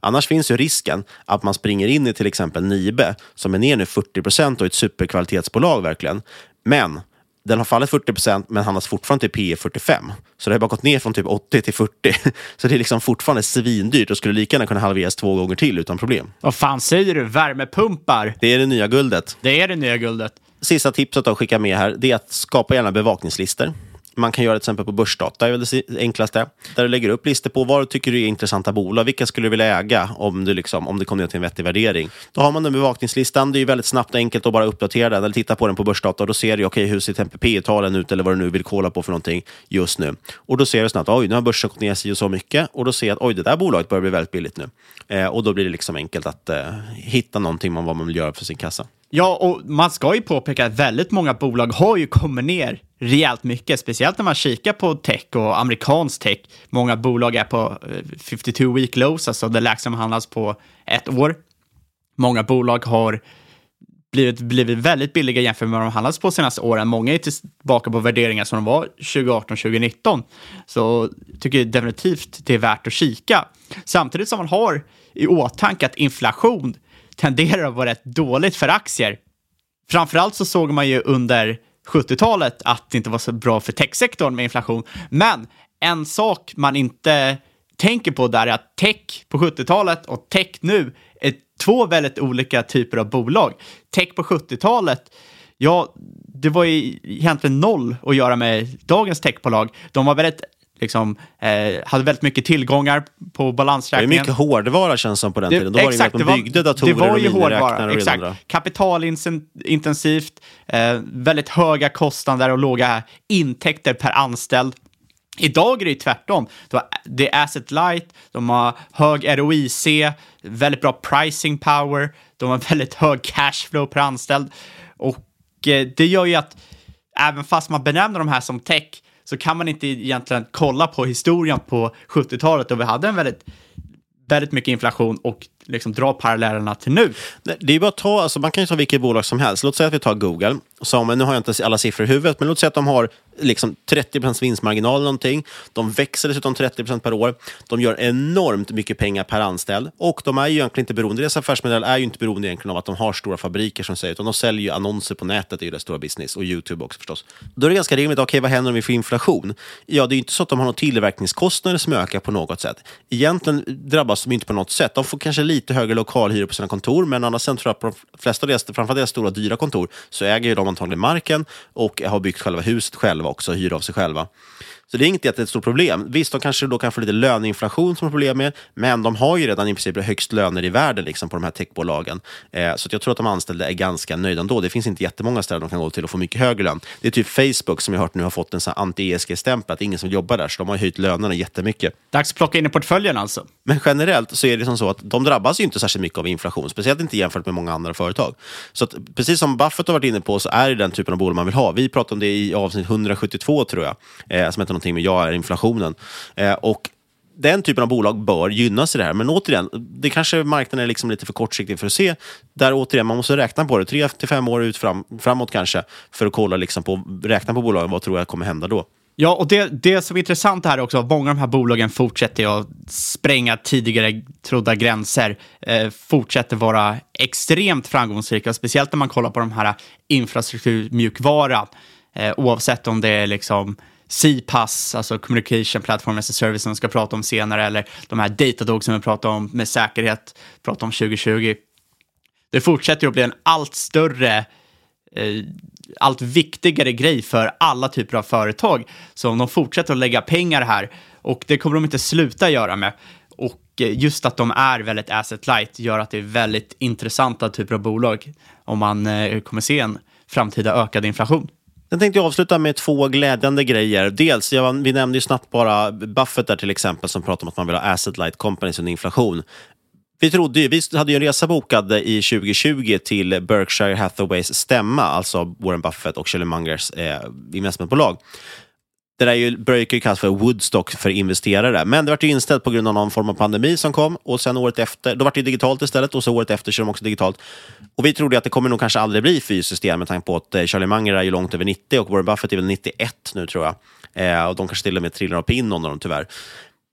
Annars finns ju risken att man springer in i till exempel Nibe, som är ner nu 40 procent och ett superkvalitetsbolag verkligen. Men den har fallit 40 procent, men handlas fortfarande till P 45. Så det har bara gått ner från typ 80 till 40. [laughs] Så det är liksom fortfarande svindyrt och skulle lika gärna kunna halveras två gånger till utan problem. Vad fan säger du? Värmepumpar? Det är det nya guldet. Det är det nya guldet. Sista tipset att skicka med här, det är att skapa gärna bevakningslistor. Man kan göra det till exempel på börsdata, det är det enklaste. Där du lägger upp listor på vad du tycker är intressanta bolag. Vilka skulle du vilja äga om, du liksom, om det kom ner till en vettig värdering? Då har man den bevakningslistan. Det är väldigt snabbt och enkelt att bara uppdatera den eller titta på den på börsdata. Och då ser du okay, hur ser TPP-talen ut eller vad du nu vill kolla på för någonting just nu. Och då ser du snabbt oj, nu har börsen gått ner sig och så mycket. Och då ser jag att oj, det där bolaget börjar bli väldigt billigt nu. Eh, och då blir det liksom enkelt att eh, hitta någonting om vad man vill göra för sin kassa. Ja, och man ska ju påpeka att väldigt många bolag har ju kommit ner rejält mycket, speciellt när man kikar på tech och amerikansk tech. Många bolag är på eh, 52 week lows, alltså det lägsta som handlas på ett år. Många bolag har blivit, blivit väldigt billiga jämfört med vad de handlats på senaste åren. Många är tillbaka på värderingar som de var 2018-2019. Så jag tycker definitivt det är värt att kika. Samtidigt som man har i åtanke att inflation tenderar att vara rätt dåligt för aktier. Framförallt så såg man ju under 70-talet att det inte var så bra för techsektorn med inflation. Men en sak man inte tänker på där är att tech på 70-talet och tech nu är två väldigt olika typer av bolag. Tech på 70-talet, ja, det var ju egentligen noll att göra med dagens techbolag. De var väldigt liksom, eh, hade väldigt mycket tillgångar på Det är balansräkningen. mycket hårdvara känns som på den tiden. Då var det exakt, att man byggde datorer det var och ju miniräknare hårdvara. och Exakt. Kapitalintensivt, eh, väldigt höga kostnader och låga intäkter per anställd. Idag är det ju tvärtom. Det är asset light, de har hög ROIC, väldigt bra pricing power, de har väldigt hög cashflow per anställd. Och eh, det gör ju att även fast man benämner de här som tech så kan man inte egentligen kolla på historien på 70-talet då vi hade en väldigt, väldigt mycket inflation och liksom dra parallellerna till nu. Det är bara att ta, alltså man kan ju ta vilket bolag som helst. Låt säga att vi tar Google. Som, nu har jag inte alla siffror i huvudet, men låt säga att de har liksom 30 vinstmarginal eller någonting. De växer dessutom 30% per år. De gör enormt mycket pengar per anställd. Och de är ju egentligen inte beroende, deras affärsmodell är ju inte beroende egentligen av att de har stora fabriker som säger, utan de säljer ju annonser på nätet, det är ju deras stora business. Och YouTube också förstås. Då är det ganska rimligt, okej vad händer om vi får inflation? Ja, det är ju inte så att de har några tillverkningskostnader som ökar på något sätt. Egentligen drabbas de inte på något sätt. De får kanske lite högre lokalhyror på sina kontor, men annars sen tror jag på de flesta av deras, framförallt deras stora dyra kontor, så äger ju de antagligen marken och har byggt själva huset själva också, hyr av sig själva. Så det är inget jättestort problem. Visst, de kanske då kan få lite löneinflation som är problem med, men de har ju redan i princip högst löner i världen liksom, på de här techbolagen. Eh, så jag tror att de anställda är ganska nöjda ändå. Det finns inte jättemånga ställen de kan gå till och få mycket högre lön. Det är typ Facebook som jag hört nu har fått en anti-ESG-stämpel, att ingen som jobbar där, så de har höjt lönerna jättemycket. Dags att plocka in i portföljen alltså. Men generellt så är det som så att de drabbas ju inte särskilt mycket av inflation, speciellt inte jämfört med många andra företag. Så att, precis som Buffett har varit inne på så är det den typen av bolag man vill ha. Vi pratade om det i avsnitt 172 tror jag, eh, som heter någonting med Jag är inflationen. Eh, och den typen av bolag bör gynnas i det här. Men återigen, det kanske marknaden är liksom lite för kortsiktig för att se. Där återigen, man måste räkna på det, tre till fem år ut fram, framåt kanske, för att kolla liksom på, räkna på bolagen, vad tror jag kommer hända då? Ja, och det, det som är intressant här är också att många av de här bolagen fortsätter ju att spränga tidigare trodda gränser, eh, fortsätter vara extremt framgångsrika, speciellt när man kollar på de här infrastrukturmjukvara, eh, oavsett om det är liksom CPAS, alltså Communication Platform as a Service som vi ska prata om senare, eller de här Datadog som vi pratar om med säkerhet, pratar om 2020. Det fortsätter ju att bli en allt större eh, allt viktigare grej för alla typer av företag. Så om de fortsätter att lägga pengar här, och det kommer de inte sluta göra med, och eh, just att de är väldigt asset light gör att det är väldigt intressanta typer av bolag om man eh, kommer se en framtida ökad inflation. Sen tänkte jag avsluta med två glädjande grejer. Dels, jag, vi nämnde ju snabbt bara Buffett där till exempel som pratar om att man vill ha asset light companies under inflation. Vi, trodde ju, vi hade ju en resa bokad i 2020 till Berkshire Hathaways stämma, alltså Warren Buffett och Shirley Mungers eh, investmentbolag. Det där är ju, brukar ju kallas för Woodstock för investerare, men det vart ju inställt på grund av någon form av pandemi som kom och sen året efter, då vart det digitalt istället och så året efter kör de också digitalt. Och vi trodde att det kommer nog kanske aldrig bli fysiskt igen med tanke på att eh, Charlie Munger är ju långt över 90 och Warren Buffett är väl 91 nu tror jag. Eh, och de kanske till och med trillar upp in någon av dem tyvärr.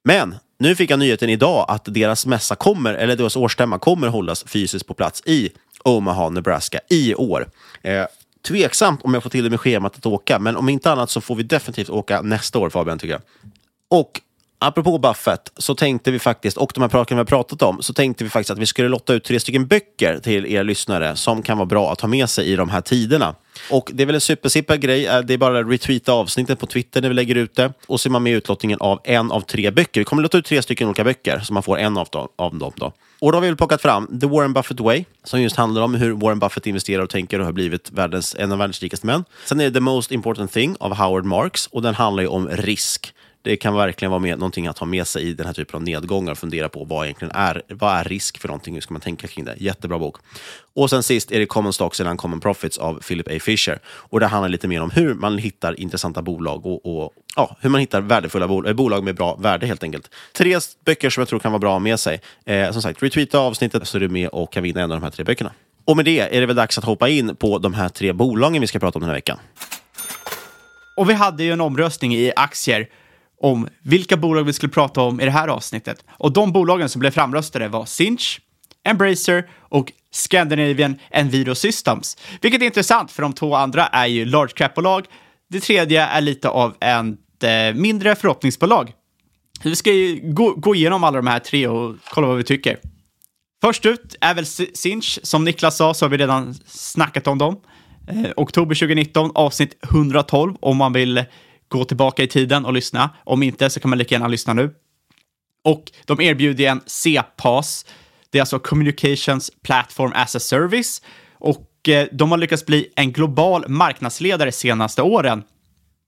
Men nu fick jag nyheten idag att deras mässa kommer, eller deras årsstämma kommer hållas fysiskt på plats i Omaha, Nebraska i år. Eh, tveksamt om jag får till det med schemat att åka, men om inte annat så får vi definitivt åka nästa år Fabian, tycker jag. Och apropå Buffett, så tänkte vi faktiskt, och de här sakerna vi har pratat om, så tänkte vi faktiskt att vi skulle lotta ut tre stycken böcker till er lyssnare som kan vara bra att ha med sig i de här tiderna. Och det är väl en supersippa grej, eh, det är bara att retweeta avsnittet på Twitter när vi lägger ut det. Och så är man med i utlottningen av en av tre böcker. Vi kommer låta ut tre stycken olika böcker, så man får en av dem. Av dem då. Och då har vi väl plockat fram The Warren Buffett Way, som just handlar om hur Warren Buffett investerar och tänker och har blivit världens, en av världens rikaste män. Sen är det The Most Important Thing av Howard Marks, och den handlar ju om risk. Det kan verkligen vara med, någonting att ha med sig i den här typen av nedgångar och fundera på vad egentligen är, vad är risk för någonting, hur ska man tänka kring det? Jättebra bok. Och sen sist är det Common Stocks and Uncommon Profits av Philip A. Fisher. Och det handlar lite mer om hur man hittar intressanta bolag och, och ja, hur man hittar värdefulla bol eh, bolag med bra värde helt enkelt. Tre böcker som jag tror kan vara bra att ha med sig. Eh, som sagt, retweeta avsnittet så är du med och kan vinna en av de här tre böckerna. Och med det är det väl dags att hoppa in på de här tre bolagen vi ska prata om den här veckan. Och vi hade ju en omröstning i aktier om vilka bolag vi skulle prata om i det här avsnittet. Och de bolagen som blev framröstade var Sinch, Embracer och Scandinavian Enviro Systems. Vilket är intressant, för de två andra är ju large cap-bolag. Det tredje är lite av ett eh, mindre förhoppningsbolag. Vi ska ju gå, gå igenom alla de här tre och kolla vad vi tycker. Först ut är väl Sinch. Som Niklas sa så har vi redan snackat om dem. Eh, oktober 2019, avsnitt 112, om man vill gå tillbaka i tiden och lyssna. Om inte så kan man lika gärna lyssna nu. Och de erbjuder en CPAS, det är alltså Communications Platform as a Service. Och eh, de har lyckats bli en global marknadsledare de senaste åren.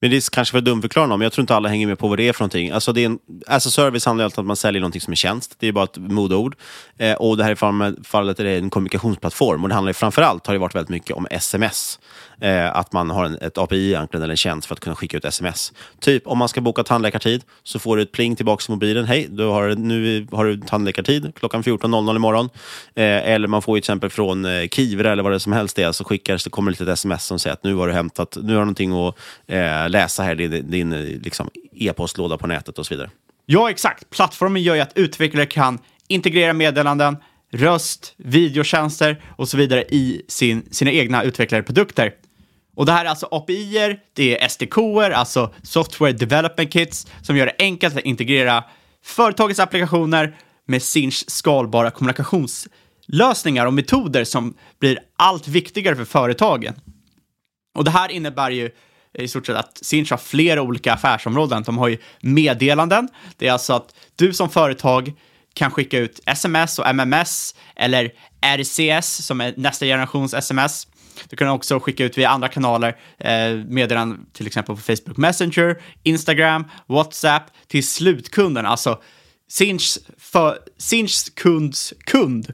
Men det är kanske för dumförklara någon, men jag tror inte alla hänger med på vad det är för någonting. Alltså det är en, as a service handlar alltid om att man säljer någonting som är tjänst. Det är bara ett modeord. Eh, och det här i fallet är det en kommunikationsplattform. Och det handlar framför allt har det varit väldigt mycket om sms. Eh, att man har en, ett API egentligen, eller en tjänst för att kunna skicka ut sms. Typ om man ska boka tandläkartid så får du ett pling tillbaka till mobilen. Hej, du har, nu har du tandläkartid klockan 14.00 imorgon. Eh, eller man får till exempel från eh, Kivra eller vad det som helst är, så skickar så kommer det ett sms som säger att nu har du hämtat, nu har du någonting att eh, läsa här i din, din liksom, e-postlåda på nätet och så vidare. Ja, exakt. Plattformen gör ju att utvecklare kan integrera meddelanden, röst, videotjänster och så vidare i sin, sina egna utvecklade produkter. Och det här är alltså API-er, det är SDK-er, alltså Software Development Kits, som gör det enkelt att integrera företagets applikationer med Sinch skalbara kommunikationslösningar och metoder som blir allt viktigare för företagen. Och det här innebär ju i stort sett att Sinch har flera olika affärsområden. De har ju meddelanden, det är alltså att du som företag kan skicka ut sms och MMS eller RCS som är nästa generations sms du kan också skicka ut via andra kanaler, eh, meddelanden till exempel på Facebook Messenger, Instagram, WhatsApp till slutkunden, alltså Sinchs, för, Sinchs kunds kund.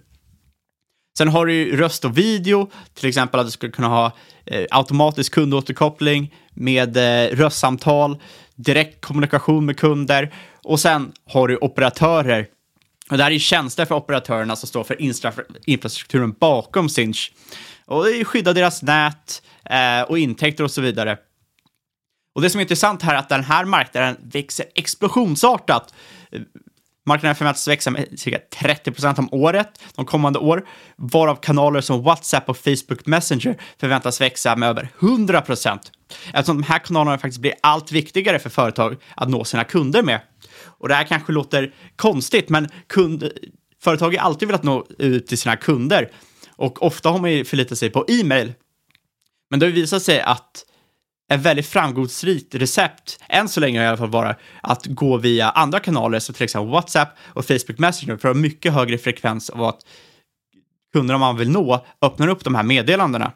Sen har du ju röst och video, till exempel att du skulle kunna ha eh, automatisk kundåterkoppling med eh, röstsamtal, direkt kommunikation med kunder och sen har du operatörer. Och det här är tjänster för operatörerna som står för infrastrukturen bakom Sinch och skyddar deras nät eh, och intäkter och så vidare. Och det som är intressant här är att den här marknaden växer explosionsartat. Marknaden förväntas växa med cirka 30 procent om året de kommande år, varav kanaler som WhatsApp och Facebook Messenger förväntas växa med över 100 procent. Eftersom de här kanalerna faktiskt blir allt viktigare för företag att nå sina kunder med. Och det här kanske låter konstigt, men kund, företag har alltid velat nå ut till sina kunder. Och ofta har man ju förlitat sig på e-mail. Men det har visat sig att ett väldigt framgångsrikt recept, än så länge i alla fall, bara, att gå via andra kanaler, som till exempel WhatsApp och Facebook Messenger, för att ha mycket högre frekvens av att kunderna man vill nå öppnar upp de här meddelandena.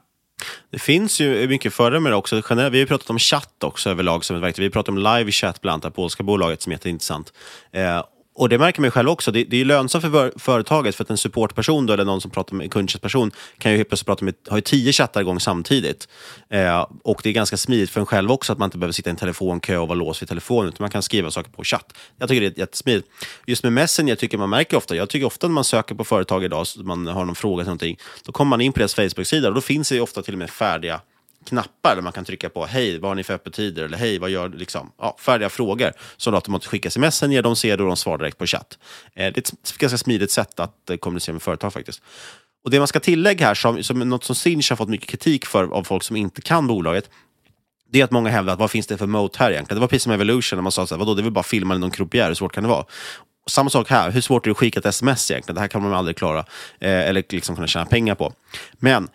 Det finns ju mycket fördelar med det också. Generellt, vi har pratat om chatt också överlag som ett verktyg. Vi pratar om live chat bland annat, det polska bolaget som är jätteintressant. Eh, och det märker man ju själv också. Det, det är lönsamt för företaget för att en supportperson då, eller någon som pratar med en kundtjänstperson kan ju helt plötsligt prata med, har ju tio chattar igång samtidigt. Eh, och det är ganska smidigt för en själv också att man inte behöver sitta i en telefonkö och vara låst vid telefonen, utan man kan skriva saker på chatt. Jag tycker det är jättesmidigt. Just med Messenger, jag tycker man märker ofta, jag tycker ofta när man söker på företag idag, så man har någon fråga till någonting, då kommer man in på deras Facebook-sida och då finns det ofta till och med färdiga knappar där man kan trycka på hej, vad har ni för öppettider? Eller hej, vad gör du? Liksom, ja, färdiga frågor som automatiskt skickas sms ger de ser det och de svarar direkt på chatt. Eh, det är ett ganska smidigt sätt att eh, kommunicera med företag faktiskt. Och Det man ska tillägga här, som, som något som Sinch har fått mycket kritik för av folk som inte kan bolaget, det är att många hävdar att vad finns det för mode här egentligen? Det var precis som Evolution när man sa så här, vadå, det är väl bara filma någon croupier, hur svårt kan det vara? Samma sak här, hur svårt är det att skicka ett sms egentligen? Det här kan man aldrig klara, eh, eller liksom kunna tjäna pengar på. Men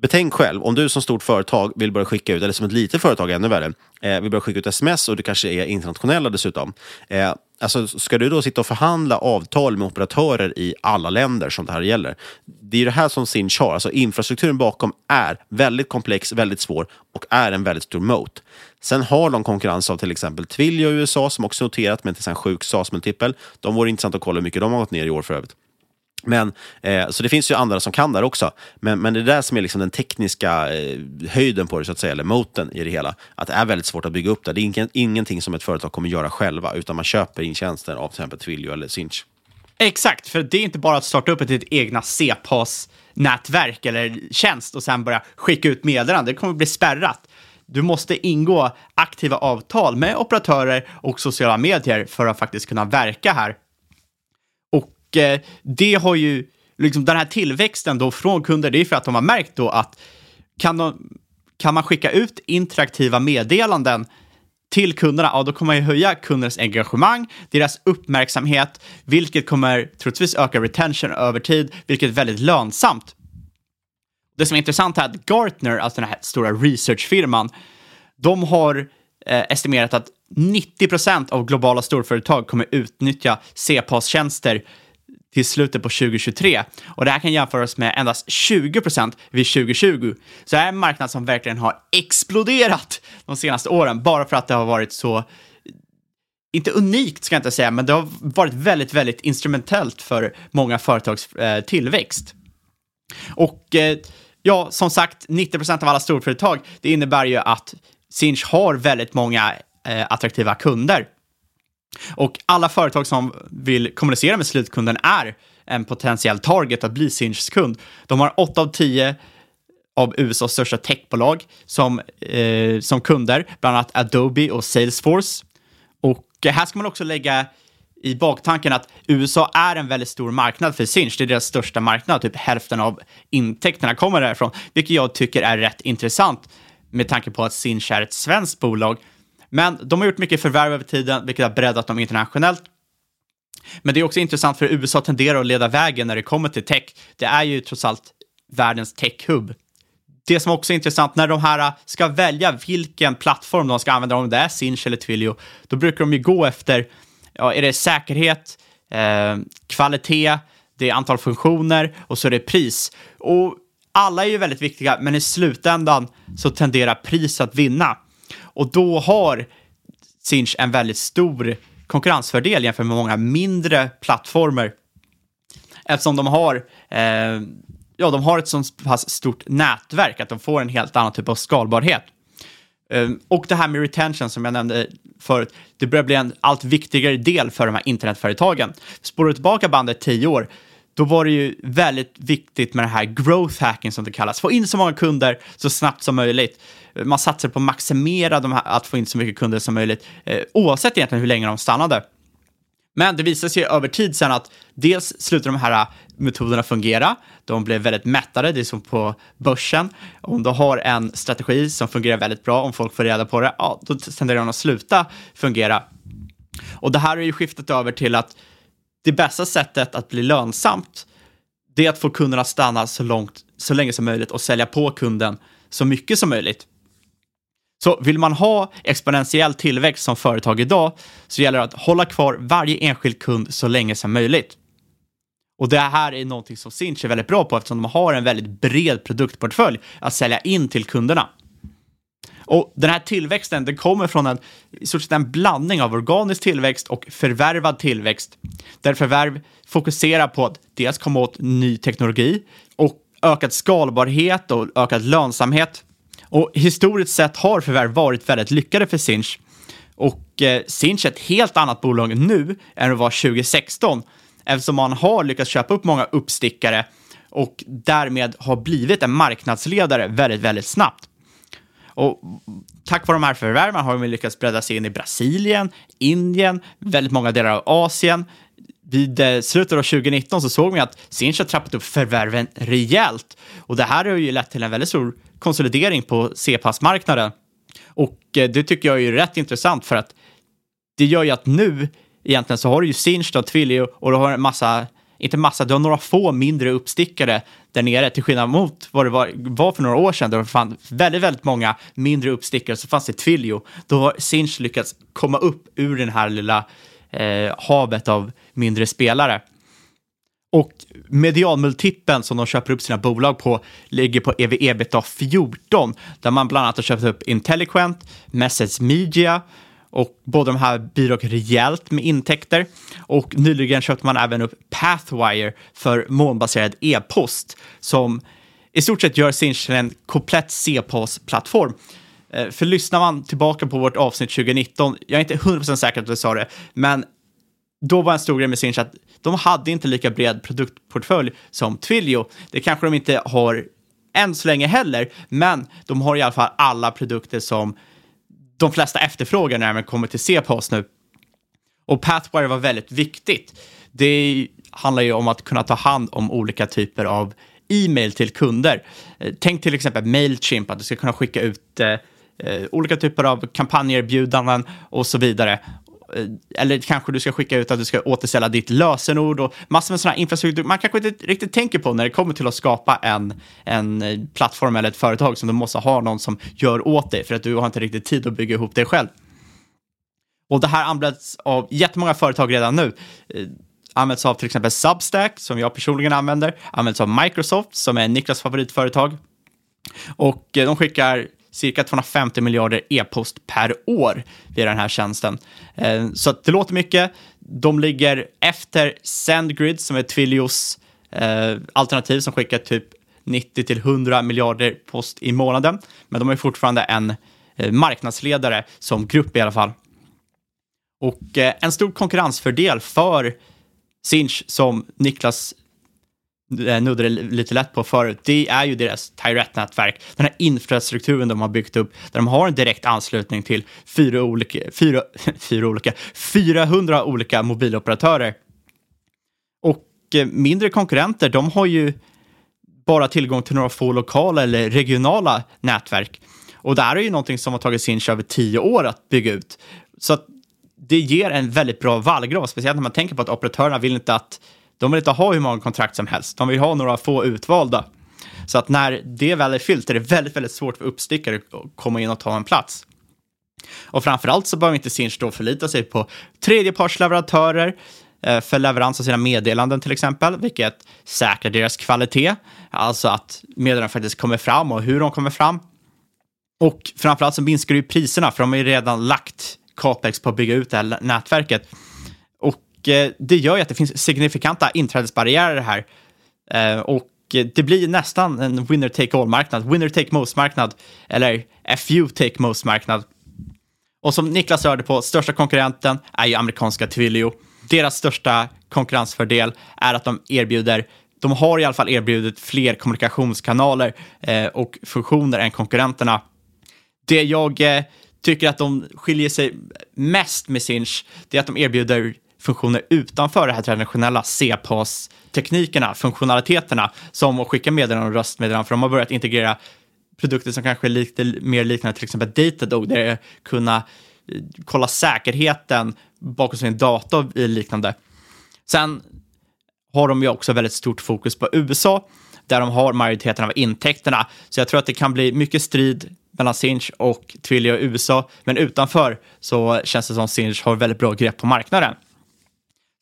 Betänk själv, om du som stort företag vill börja skicka ut, eller som ett litet företag ännu värre, eh, vill börja skicka ut sms och du kanske är internationella dessutom. Eh, alltså, ska du då sitta och förhandla avtal med operatörer i alla länder som det här gäller? Det är det här som Sinch har. Alltså, infrastrukturen bakom är väldigt komplex, väldigt svår och är en väldigt stor moat. Sen har de konkurrens av till exempel Twilio i USA som också noterat med en sjuk SAS-multipel. De vore intressant att kolla hur mycket de har gått ner i år för övrigt. Men, eh, så det finns ju andra som kan där också. Men, men det är där som är liksom den tekniska eh, höjden på det, så att säga, eller moten i det hela. Att det är väldigt svårt att bygga upp det. Det är ingen, ingenting som ett företag kommer göra själva, utan man köper in tjänster av till exempel Twilio eller Sinch. Exakt, för det är inte bara att starta upp ett egna CPAS-nätverk eller tjänst och sen börja skicka ut meddelanden. Det kommer bli spärrat. Du måste ingå aktiva avtal med operatörer och sociala medier för att faktiskt kunna verka här Eh, det har ju, liksom den här tillväxten då från kunder, det är för att de har märkt då att kan, de, kan man skicka ut interaktiva meddelanden till kunderna, ja då kommer man ju höja kundernas engagemang, deras uppmärksamhet, vilket kommer troligtvis öka retention över tid, vilket är väldigt lönsamt. Det som är intressant är att Gartner, alltså den här stora researchfirman, de har eh, estimerat att 90% av globala storföretag kommer utnyttja CPAS-tjänster till slutet på 2023. Och det här kan jämföras med endast 20% vid 2020. Så det här är en marknad som verkligen har exploderat de senaste åren, bara för att det har varit så inte unikt ska jag inte säga, men det har varit väldigt, väldigt instrumentellt för många företags eh, tillväxt. Och eh, ja, som sagt, 90% av alla storföretag, det innebär ju att Sinch har väldigt många eh, attraktiva kunder. Och alla företag som vill kommunicera med slutkunden är en potentiell target att bli Sinchs kund. De har 8 av 10 av USAs största techbolag som, eh, som kunder, bland annat Adobe och Salesforce. Och här ska man också lägga i baktanken att USA är en väldigt stor marknad för Sinch. Det är deras största marknad, typ hälften av intäkterna kommer därifrån, vilket jag tycker är rätt intressant med tanke på att Sinch är ett svenskt bolag. Men de har gjort mycket förvärv över tiden, vilket har breddat dem internationellt. Men det är också intressant för USA tenderar att leda vägen när det kommer till tech. Det är ju trots allt världens tech-hub. Det som också är intressant, när de här äh, ska välja vilken plattform de ska använda, om det är Sinch eller Twilio, då brukar de ju gå efter, ja, är det säkerhet, eh, kvalitet, det är antal funktioner och så är det pris. Och alla är ju väldigt viktiga, men i slutändan så tenderar pris att vinna. Och då har Sinch en väldigt stor konkurrensfördel jämfört med många mindre plattformar. Eftersom de har, eh, ja, de har ett så pass stort nätverk att de får en helt annan typ av skalbarhet. Eh, och det här med retention som jag nämnde förut, det börjar bli en allt viktigare del för de här internetföretagen. Spårar du tillbaka bandet tio år, då var det ju väldigt viktigt med det här growth hacking som det kallas. Få in så många kunder så snabbt som möjligt. Man satsar på att maximera de här, att få in så mycket kunder som möjligt, eh, oavsett egentligen hur länge de stannade. Men det visade sig över tid sen att dels slutade de här eh, metoderna fungera, de blev väldigt mättade, det är som på börsen. Om du har en strategi som fungerar väldigt bra, om folk får reda på det, ja, då tenderar den att sluta fungera. Och det här har ju skiftat över till att det bästa sättet att bli lönsamt, det är att få kunderna att stanna så, långt, så länge som möjligt och sälja på kunden så mycket som möjligt. Så vill man ha exponentiell tillväxt som företag idag så gäller det att hålla kvar varje enskild kund så länge som möjligt. Och det här är någonting som Sinch är väldigt bra på eftersom de har en väldigt bred produktportfölj att sälja in till kunderna. Och den här tillväxten, den kommer från en, i stort sett en blandning av organisk tillväxt och förvärvad tillväxt. Där förvärv fokuserar på att dels komma åt ny teknologi och ökad skalbarhet och ökad lönsamhet. Och historiskt sett har förvärv varit väldigt lyckade för Sinch. Och eh, Sinch är ett helt annat bolag nu än det var 2016 eftersom man har lyckats köpa upp många uppstickare och därmed har blivit en marknadsledare väldigt, väldigt snabbt. Och tack vare de här förvärven har de lyckats bredda sig in i Brasilien, Indien, väldigt många delar av Asien. Vid eh, slutet av 2019 så såg vi att Sinch har trappat upp förvärven rejält och det här har ju lett till en väldigt stor konsolidering på C-passmarknaden. Och eh, det tycker jag är rätt intressant för att det gör ju att nu egentligen så har du ju Sinch, och Twilio och du har en massa inte massa, du har några få mindre uppstickare där nere, till skillnad mot vad det var, var för några år sedan, då det fanns väldigt, väldigt många mindre uppstickare, så fanns det Twilio. Då har Sinch lyckats komma upp ur den här lilla eh, havet av mindre spelare. Och medianmultipeln som de köper upp sina bolag på ligger på ev-ebitda 14, där man bland annat har köpt upp Intelliquent, Message Media, och båda de här bidrar rejält med intäkter. Och nyligen köpte man även upp Pathwire för molnbaserad e-post som i stort sett gör Sinch till en komplett C-POS-plattform. Eh, för lyssnar man tillbaka på vårt avsnitt 2019, jag är inte 100% säker på att vi sa det, men då var en stor grej med Sinch att de hade inte lika bred produktportfölj som Twilio. Det kanske de inte har än så länge heller, men de har i alla fall alla produkter som de flesta efterfrågar när man kommer till C-post nu. Och Pathwire var väldigt viktigt. Det handlar ju om att kunna ta hand om olika typer av e-mail till kunder. Eh, tänk till exempel Mailchimp, att du ska kunna skicka ut eh, eh olika typer av kampanjerbjudanden och så vidare. Eh, eller kanske du ska skicka ut att du ska återställa ditt lösenord och massor med sådana här infrastruktur man kanske inte riktigt tänker på när det kommer till att skapa en, en eh, plattform eller ett företag som du måste ha någon som gör åt dig för att du har inte riktigt tid att bygga ihop det själv. Och det här används av jättemånga företag redan nu. Eh, används av till exempel Substack, som jag personligen använder. Används av Microsoft, som är Niklas favoritföretag. Och de skickar cirka 250 miljarder e-post per år via den här tjänsten. Eh, så det låter mycket. De ligger efter SendGrid, som är Twilios eh, alternativ som skickar typ 90 till 100 miljarder post i månaden. Men de är fortfarande en eh, marknadsledare som grupp i alla fall. Och en stor konkurrensfördel för Sinch som Niklas Eh, nuddade lite lätt på förut, det är ju deras Tyrett-nätverk. Den här infrastrukturen de har byggt upp, där de har en direkt anslutning till fyra olika, fyra, [laughs] fyra olika, 400 olika mobiloperatörer. Och eh, mindre konkurrenter, de har ju bara tillgång till några få lokala eller regionala nätverk. Och det här är ju någonting som har tagit Sinch över tio år att bygga ut. Så att det ger en väldigt bra vallgrav, speciellt när man tänker på att operatörerna vill inte att de vill inte ha hur många kontrakt som helst. De vill ha några få utvalda. Så att när det väl är fyllt är det väldigt, väldigt svårt för uppstickare att komma in och ta en plats. Och framförallt så behöver inte Sinch då förlita sig på tredjepartsleverantörer eh, för leverans av sina meddelanden till exempel, vilket säkrar deras kvalitet, alltså att meddelandena faktiskt kommer fram och hur de kommer fram. Och framförallt så minskar det ju priserna, för de har ju redan lagt capex på att bygga ut det här nätverket. Och eh, det gör ju att det finns signifikanta inträdesbarriärer här. Eh, och det blir nästan en winner take all-marknad, winner take most-marknad, eller FU take most-marknad. Och som Niklas hörde på, största konkurrenten är ju amerikanska Twilio. Deras största konkurrensfördel är att de erbjuder de har i alla fall erbjudit fler kommunikationskanaler eh, och funktioner än konkurrenterna. Det jag tycker att de skiljer sig mest med Sinch, det är att de erbjuder funktioner utanför det här traditionella CPAS-teknikerna, funktionaliteterna, som att skicka meddelanden och röstmeddelanden, för de har börjat integrera produkter som kanske är lite mer liknar till exempel Datadog, där det kunna eh, kolla säkerheten bakom sin data och liknande. Sen har de ju också väldigt stort fokus på USA, där de har majoriteten av intäkterna. Så jag tror att det kan bli mycket strid mellan Sinch och Twilio i USA, men utanför så känns det som Sinch har väldigt bra grepp på marknaden.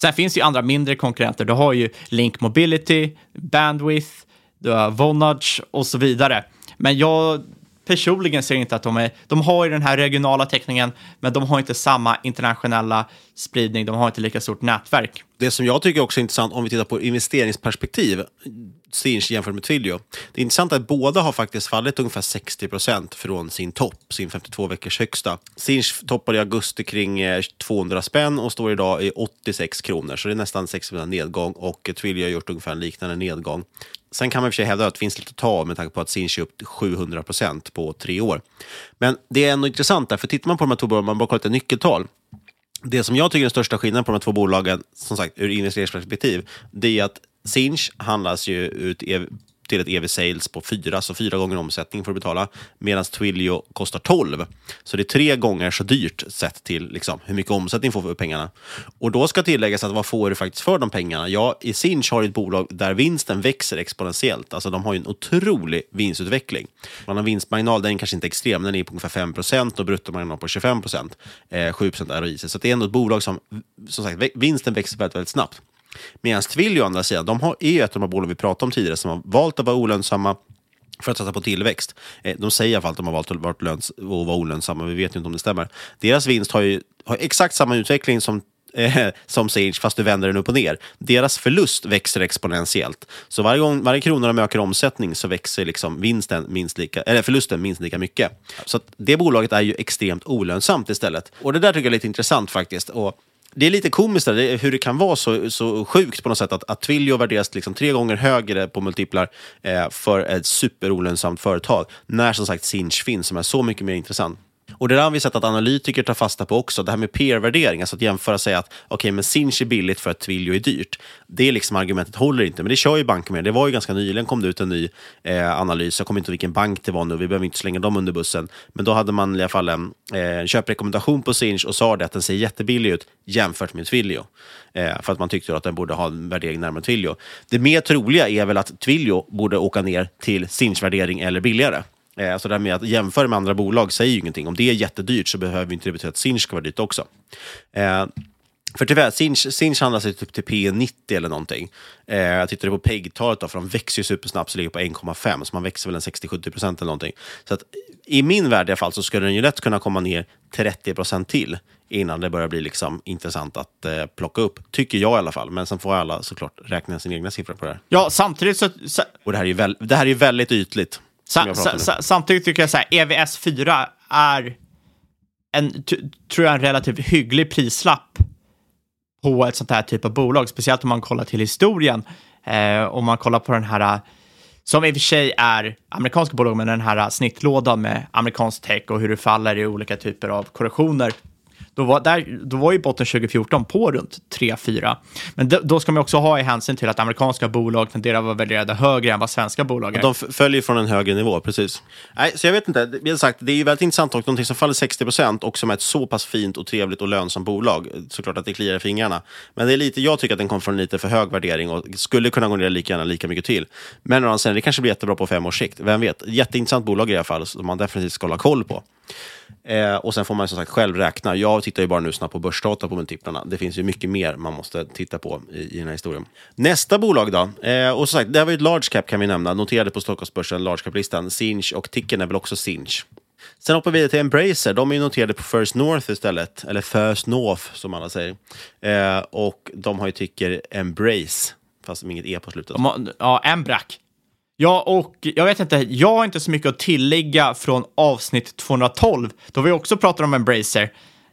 Sen finns det ju andra mindre konkurrenter. Du har ju Link Mobility, Bandwidth, du har Vonage och så vidare. Men jag personligen ser inte att de är, de har ju den här regionala täckningen, men de har inte samma internationella spridning, de har inte lika stort nätverk. Det som jag tycker också är intressant om vi tittar på investeringsperspektiv, Sinch jämfört med Twilio. Det är intressant att båda har faktiskt fallit ungefär 60 procent från sin topp, sin 52 veckors högsta. Sinch toppade i augusti kring eh, 200 spänn och står idag i 86 kronor, så det är nästan 60 procent nedgång och Twilio har gjort ungefär en liknande nedgång. Sen kan man i och för sig hävda att det finns lite att ta med tanke på att Sinch är upp 700 procent på tre år. Men det är ändå intressant, där, för tittar man på de här två bolagen, man bara kollar lite nyckeltal. Det som jag tycker är den största skillnaden på de här två bolagen, som sagt ur investeringsperspektiv, det är att Sinch handlas ju ut till ett EV-sales på fyra, så fyra gånger omsättning får du betala, medan Twilio kostar 12. Så det är tre gånger så dyrt sett till liksom, hur mycket omsättning får för pengarna. Och då ska tilläggas att vad får du faktiskt för de pengarna? Ja, i Sinch har du ett bolag där vinsten växer exponentiellt. Alltså de har ju en otrolig vinstutveckling. Man har vinstmarginal, den är kanske inte extrem, den är på ungefär 5% och bruttomarginal på 25 eh, 7% ROI. Så det är ändå ett bolag som, som sagt, vinsten växer väldigt, väldigt snabbt. Medan Twilio å andra sidan, de har, är ju ett av de här bolagen vi pratade om tidigare som har valt att vara olönsamma för att satsa på tillväxt. Eh, de säger i alla fall att de har valt att vara, vara olönsamma, vi vet ju inte om det stämmer. Deras vinst har ju har exakt samma utveckling som eh, [laughs] som Sage, fast du vänder den upp och ner. Deras förlust växer exponentiellt. Så varje, gång, varje krona de ökar omsättning så växer liksom vinsten minst lika, eller förlusten minst lika mycket. Så det bolaget är ju extremt olönsamt istället. Och det där tycker jag är lite intressant faktiskt. Och det är lite komiskt där, hur det kan vara så, så sjukt på något sätt att, att Twilio värderas liksom tre gånger högre på multiplar eh, för ett superolönsamt företag. När som sagt Sinch finns som är så mycket mer intressant. Och det där har vi sett att analytiker tar fasta på också. Det här med peer-värdering, alltså att jämföra sig att okej, okay, men Sinch är billigt för att Twilio är dyrt. Det är liksom argumentet håller inte, men det kör ju banker med. Det var ju ganska nyligen kom det ut en ny eh, analys. Jag kommer inte ihåg vilken bank det var nu, vi behöver inte slänga dem under bussen. Men då hade man i alla fall en eh, köprekommendation på Sinch och sa det att den ser jättebillig ut jämfört med Twilio. Eh, för att man tyckte att den borde ha en värdering närmare Twilio. Det mer troliga är väl att Twilio borde åka ner till Sinch-värdering eller billigare. Eh, alltså det här med att jämföra med andra bolag säger ju ingenting. Om det är jättedyrt så behöver inte det betyda att Sinch ska vara dyrt också. Eh, för tyvärr, Sinch, Sinch handlar sig typ till P90 eller någonting. Eh, jag tittade på PEG-talet, för de växer ju supersnabbt, så ligger på 1,5, så man växer väl en 60-70 procent eller någonting. Så att, i min värld i alla fall så skulle den ju lätt kunna komma ner 30 procent till innan det börjar bli liksom intressant att eh, plocka upp. Tycker jag i alla fall. Men sen får alla såklart räkna sina egna siffror på det här. Ja, samtidigt så... så... Och det här är ju väl, det här är väldigt ytligt. Sa, sa, sa, samtidigt tycker jag så här, EVS 4 är en, tror jag, en relativt hygglig prislapp på ett sånt här typ av bolag, speciellt om man kollar till historien. Eh, om man kollar på den här, som i och för sig är amerikanska bolag, men den här snittlådan med amerikansk tech och hur det faller i olika typer av korrektioner då var, där, då var ju botten 2014 på runt 3-4. Men då ska man också ha i hänsyn till att amerikanska bolag tenderar att vara värderade högre än vad svenska bolag är. De följer från en högre nivå, precis. Nej, så jag vet inte. Det, sagt, det är ju väldigt intressant och någonting som faller 60 procent och som är ett så pass fint och trevligt och lönsamt bolag. Såklart att det kliar i fingrarna. Men det är lite, jag tycker att den kom från en lite för hög värdering och skulle kunna gå ner lika gärna lika mycket till. Men sen, det kanske blir jättebra på fem års sikt. Vem vet? Jätteintressant bolag i alla fall, som man definitivt ska hålla koll på. Eh, och sen får man som sagt själv räkna. Jag tittar ju bara nu snabbt på börsdata på multiplarna. Det finns ju mycket mer man måste titta på i, i den här historien. Nästa bolag då? Eh, och som sagt, det här var ju ett large cap kan vi nämna. Noterade på Stockholmsbörsen, large cap-listan. Sinch och ticken är väl också Sinch. Sen hoppar vi vidare till Embracer. De är ju noterade på First North istället. Eller First North som alla säger. Eh, och de har ju Ticker Embrace. Fast med inget E på slutet. Ja, Embrac. Ja, och jag vet inte, jag har inte så mycket att tillägga från avsnitt 212, då vi också pratar om Embracer.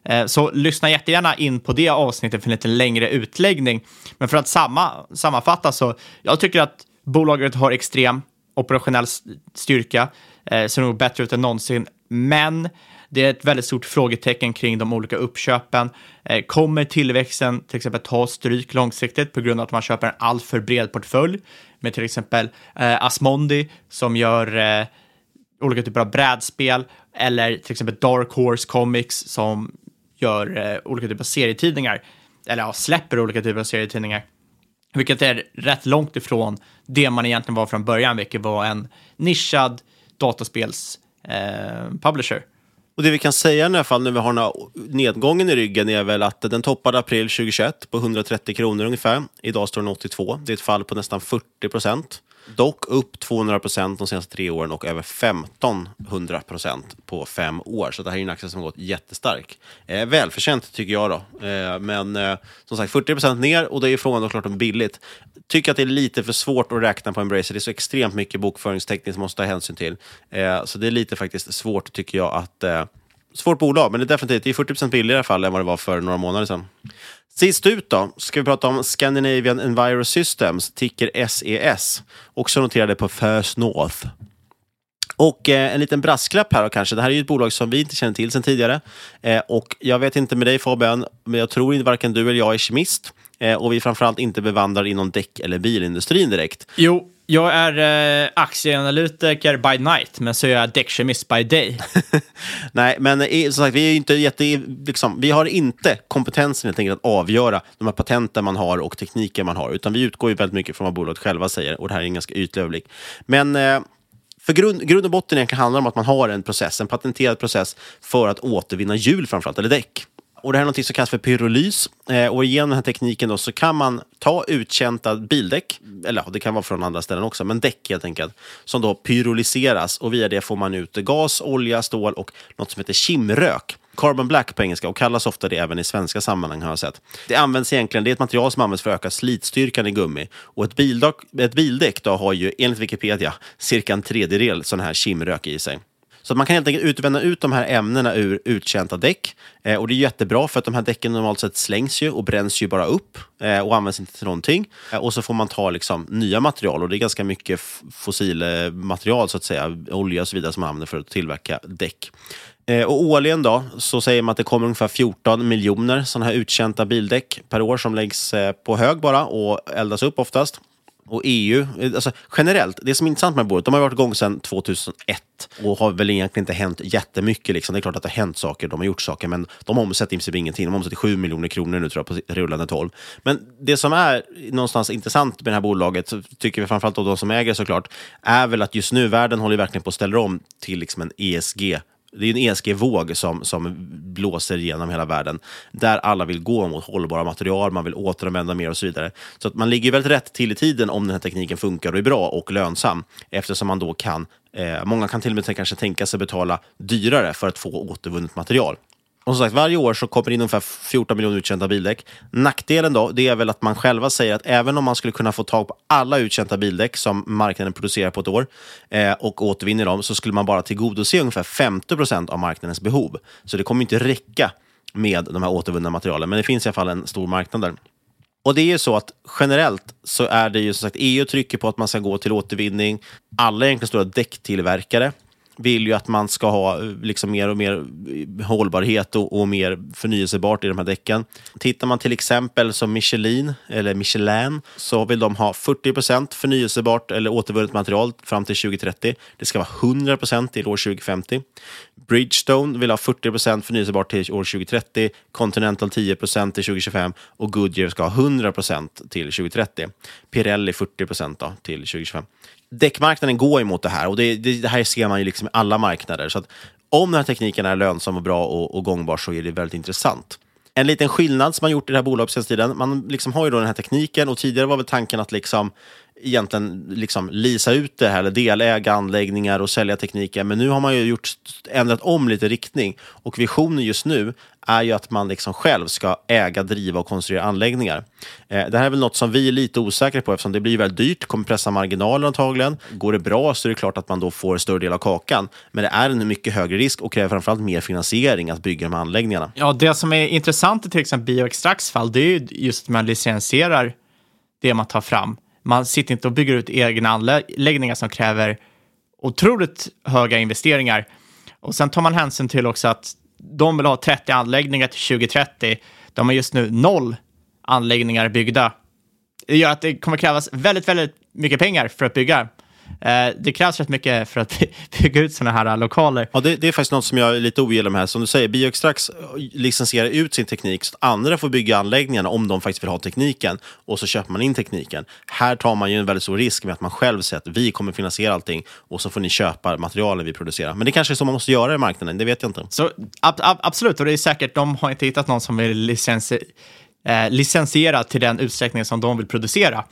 Eh, så lyssna jättegärna in på det avsnittet för en lite längre utläggning. Men för att samma, sammanfatta så, jag tycker att bolaget har extrem operationell styrka, eh, ser nog bättre ut än någonsin, men det är ett väldigt stort frågetecken kring de olika uppköpen. Eh, kommer tillväxten till exempel ta stryk långsiktigt på grund av att man köper en alltför bred portfölj? Med till exempel eh, Asmondi som gör eh, olika typer av brädspel eller till exempel Dark Horse Comics som gör eh, olika typer av serietidningar eller ja, släpper olika typer av serietidningar. Vilket är rätt långt ifrån det man egentligen var från början, vilket var en nischad dataspels eh, publisher. Och det vi kan säga i alla fall när vi har nedgången i ryggen är väl att den toppade april 2021 på 130 kronor ungefär. Idag står den 82. Det är ett fall på nästan 40 procent. Dock upp 200 procent de senaste tre åren och över 1500 procent på fem år. Så det här är en aktie som har gått jättestark. Eh, välförtjänt tycker jag då. Eh, men eh, som sagt 40 procent ner och det är frågan då klart om billigt. Tycker att det är lite för svårt att räkna på Embracer. Det är så extremt mycket bokföringstekniskt som måste ta hänsyn till. Eh, så det är lite faktiskt svårt tycker jag att eh, svårt bolag, men det är definitivt det är 40% billigare i alla fall än vad det var för några månader sedan. Sist ut då, ska vi prata om Scandinavian Enviro Systems, ticker SES, också noterade på First North. Och eh, en liten brasklapp här då kanske. Det här är ju ett bolag som vi inte känner till sedan tidigare. Eh, och jag vet inte med dig Fabian, men jag tror inte varken du eller jag är kemist. Eh, och vi är framförallt inte bevandrade inom däck eller bilindustrin direkt. Jo, jag är eh, aktieanalytiker by night, men så är jag däckkemist by day. [laughs] Nej, men eh, som sagt, vi, är inte jätte, liksom, vi har inte kompetensen helt enkelt att avgöra de här patenten man har och tekniker man har, utan vi utgår ju väldigt mycket från vad bolaget själva säger och det här är en ganska ytlig överblick. Men eh, för grund, grund och botten egentligen handlar om att man har en process, en patenterad process för att återvinna hjul framförallt, eller däck. Och det här är något som kallas för pyrolys. Eh, och genom den här tekniken då så kan man ta uttjänta bildäck, eller ja, det kan vara från andra ställen också, men däck helt enkelt, som då pyrolyseras och via det får man ut gas, olja, stål och något som heter kimrök. Carbon black på engelska och kallas ofta det även i svenska sammanhang har jag sett. Det används egentligen, det är ett material som används för att öka slitstyrkan i gummi. Och ett, bildäck, ett bildäck då har ju enligt Wikipedia cirka en tredjedel sån här kimrök i sig. Så att man kan helt enkelt utvända ut de här ämnena ur uttjänta däck. Eh, och det är jättebra för att de här däcken normalt sett slängs ju och bränns ju bara upp eh, och används inte till någonting. Eh, och så får man ta liksom, nya material och det är ganska mycket fossilmaterial så att säga, olja och så vidare som man använder för att tillverka däck. Eh, och årligen då, så säger man att det kommer ungefär 14 miljoner sådana här uttjänta bildäck per år som läggs eh, på hög bara och eldas upp oftast. Och EU, eh, alltså generellt, det som är intressant med bordet, de har varit igång sedan 2001 och har väl egentligen inte hänt jättemycket. Liksom. Det är klart att det har hänt saker, de har gjort saker, men de omsätter i princip ingenting. De omsätter 7 miljoner kronor nu tror jag på rullande 12. Men det som är någonstans intressant med det här bolaget, tycker vi framförallt av de som äger såklart, är väl att just nu världen håller verkligen på att ställa om till liksom en ESG det är en ESG-våg som, som blåser genom hela världen, där alla vill gå mot hållbara material, man vill återanvända mer och så vidare. Så att man ligger väldigt rätt till i tiden om den här tekniken funkar och är bra och lönsam, eftersom man då kan, eh, många kan till och med kanske tänka sig betala dyrare för att få återvunnet material. Och som sagt, varje år så kommer det in ungefär 14 miljoner uttjänta bildäck. Nackdelen då, det är väl att man själva säger att även om man skulle kunna få tag på alla uttjänta bildäck som marknaden producerar på ett år eh, och återvinner dem, så skulle man bara tillgodose ungefär 50 procent av marknadens behov. Så det kommer inte räcka med de här återvunna materialen, men det finns i alla fall en stor marknad där. Och det är ju så att generellt så är det ju som sagt EU trycker på att man ska gå till återvinning. Alla egentligen stora däcktillverkare vill ju att man ska ha eh, liksom mer och mer eh, hållbarhet och, och, mer förnyelsebart i de här däcken. Tittar man till exempel som Michelin, eller Michelin, så vill de ha 40% förnyelsebart eller återvunnet material fram till 2030. Det ska vara 100% till år 2050. Bridgestone vill ha 40% förnyelsebart till år 2030, Continental 10% till 2025 och Goodyear ska ha 100% till 2030. Pirelli 40 då, till 2025 däckmarknaden går emot det här och det, det, det, här ser man ju liksom i alla marknader. Så att om den här tekniken är lönsam och bra och, och gångbar så är det väldigt intressant. En liten skillnad som man gjort i det här bolaget senaste tiden, man liksom har ju då den här tekniken och tidigare var väl tanken att liksom egentligen liksom lisa ut det här, eller deläga anläggningar och sälja tekniken. Men nu har man ju gjort, ändrat om lite riktning och visionen just nu är ju att man liksom själv ska äga, driva och konstruera anläggningar. Eh, det här är väl något som vi är lite osäkra på eftersom det blir väldigt dyrt, kommer pressa marginalen antagligen. Går det bra så är det klart att man då får en större del av kakan. Men det är en mycket högre risk och kräver framförallt mer finansiering att bygga de här anläggningarna. Ja, det som är intressant i till exempel Bioextracts fall, det är ju just att man licensierar det man tar fram. Man sitter inte och bygger ut egna anläggningar som kräver otroligt höga investeringar. Och sen tar man hänsyn till också att de vill ha 30 anläggningar till 2030. De har just nu noll anläggningar byggda. Det gör att det kommer krävas väldigt, väldigt mycket pengar för att bygga. Eh, det krävs rätt mycket för att [laughs] bygga ut sådana här lokaler. Ja, det, det, är faktiskt något som jag är lite ogillar med här. Som du säger, Bioextrax licensierar ut sin teknik så att andra får bygga anläggningarna om de faktiskt vill ha tekniken. Och så köper man in tekniken. Här tar man ju en väldigt stor risk med att man själv säger att vi kommer finansiera allting och så får ni köpa materialen vi producerar. Men det kanske är så man måste göra i marknaden, det vet jag inte. Så, ab ab absolut, och det är säkert, de har inte hittat någon som vill licensiera eh, licensiera till den utsträckning som de vill producera.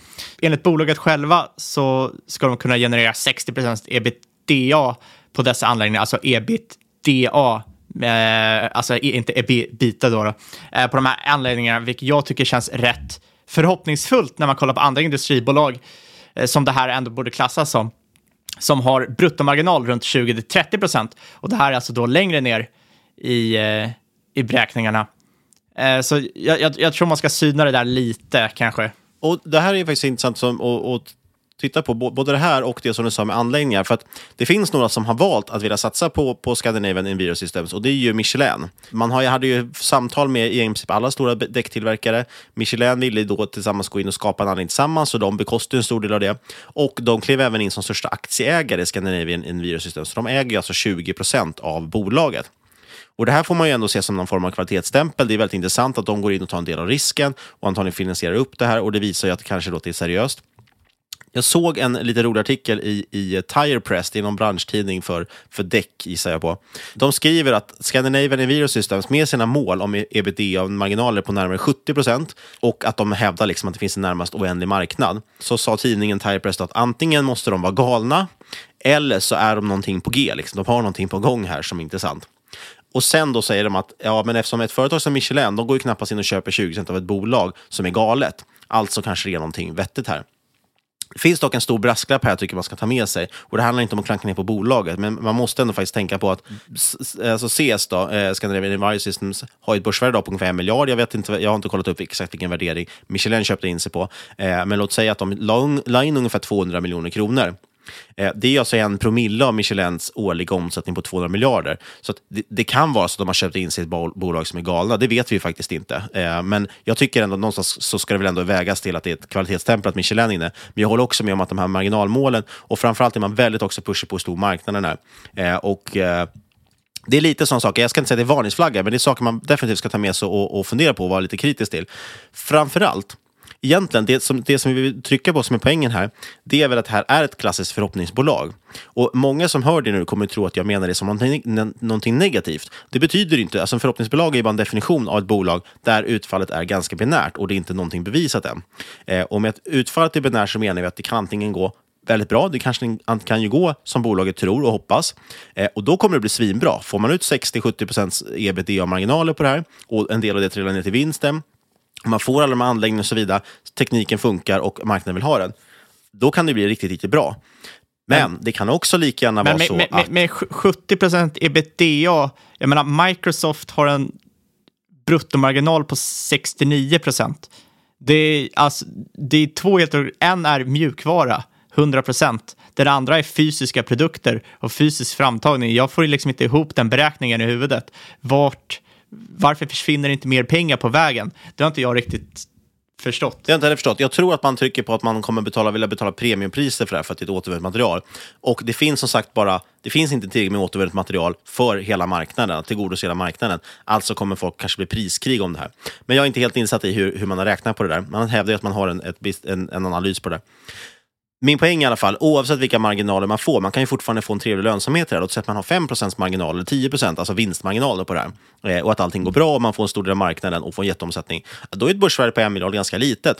Enligt bolaget själva så ska de kunna generera 60% ebitda på dessa anläggningar, alltså ebitda Eh, alltså inte ebita då, då eh, på de här anläggningarna, vilket jag tycker känns rätt förhoppningsfullt när man kollar på andra industribolag eh, som det här ändå borde klassas som, som har bruttomarginal runt 20-30 procent. Och det här är alltså då längre ner i, eh, i beräkningarna. Eh, så jag, jag, jag, tror man ska syna det där lite kanske. Och Det här är faktiskt intressant att titta på, både det här och det som du sa med anläggningar. För att det finns några som har valt att vilja satsa på, på Scandinavian Enviro Systems och det är ju Michelin. Man har, hade ju samtal med i princip alla stora däcktillverkare. Michelin ville då tillsammans gå in och skapa en anläggning tillsammans och de bekostade en stor del av det. Och de klev även in som största aktieägare i Scandinavian Enviro Systems. Så de äger alltså 20 procent av bolaget. Och Det här får man ju ändå se som någon form av kvalitetsstämpel. Det är väldigt intressant att de går in och tar en del av risken och antagligen finansierar upp det här och det visar ju att det kanske låter seriöst. Jag såg en lite rolig artikel i, i Tire Press, det är någon branschtidning för, för däck gissar jag på. De skriver att Scandinavian Enviro Systems med sina mål om ebitda-marginaler på närmare 70 procent och att de hävdar liksom att det finns en närmast oändlig marknad, så sa tidningen Tire Press att antingen måste de vara galna eller så är de någonting på G. Liksom. De har någonting på gång här som är intressant. Och sen då säger de att ja, men eftersom ett företag som Michelin, de går ju knappast in och köper 20 av ett bolag som är galet. Alltså kanske det är någonting vettigt här. Det finns dock en stor brasklapp här jag tycker man ska ta med sig. Och Det handlar inte om att klanka ner på bolaget, men man måste ändå faktiskt tänka på att alltså CS, då, eh, Scandinavian Enviro Systems, har ett börsvärde på ungefär en miljard. Jag, vet inte, jag har inte kollat upp exakt vilken värdering Michelin köpte in sig på. Eh, men låt säga att de la in ungefär 200 miljoner kronor. Eh, det är alltså en promille av Michelins årliga omsättning på 200 miljarder. Så det, det, kan vara så att de har köpt in sig i ett bolag som är galna. Det vet vi faktiskt inte. Eh, men jag tycker ändå någonstans så ska det väl ändå vägas till att det är ett kvalitetstempel Michelin inne. Men jag håller också med om att de här marginalmålen och framförallt är man väldigt också pushig på hur stor marknaden är. Eh, och eh, det är lite sådana saker, jag ska inte säga att det är varningsflagga, men det är saker man definitivt ska ta med sig och, och fundera på och vara lite kritisk till. Framförallt egentligen, det som, det som vi vill trycka på som är poängen här, det är väl att det här är ett klassiskt förhoppningsbolag. Och många som hör det nu kommer att tro att jag menar det som någonting, någonting negativt. Det betyder inte, alltså en förhoppningsbolag är bara en definition av ett bolag där utfallet är ganska binärt och det är inte någonting bevisat än. Eh, och med att utfallet är binärt så menar vi att det kan antingen gå väldigt bra. Det kanske kan ju gå som bolaget tror och hoppas. Eh, och då kommer det bli svinbra. Får man ut 60-70 ebitda-marginaler på det här och en del av det trillar ner till vinsten, man får alla de här anläggningarna och så vidare, tekniken funkar och marknaden vill ha den, då kan det bli riktigt, riktigt bra. Men, men det kan också lika gärna vara med, så med, att... Med 70% ebitda, jag menar Microsoft har en bruttomarginal på 69 Det är, alltså, det är två helt En är mjukvara, 100% Den andra är fysiska produkter och fysisk framtagning. Jag får liksom inte ihop den beräkningen i huvudet. Vart varför försvinner inte mer pengar på vägen? Det har inte jag riktigt förstått. Det har inte heller förstått. Jag tror att man trycker på att man kommer betala, vilja betala premiumpriser för det här för att det är ett återvunnet material. Och det finns som sagt bara, det finns inte tillräckligt med återvunnet material för hela marknaden, att tillgodose hela marknaden. Alltså kommer folk kanske bli priskrig om det här. Men jag är inte helt insatt i hur, hur man har räknat på det där. Man hävdar ju att man har en, ett, en, en analys på det. där. Min poäng i alla fall, oavsett vilka marginaler man får, man kan ju fortfarande få en trevlig lönsamhet i det här. Låt säga att man har 5 marginal eller 10% alltså vinstmarginaler på det här. Eh, och att allting går bra och man får en stor del av marknaden och får en jätteomsättning. Då är ett börsvärde på en miljard ganska litet.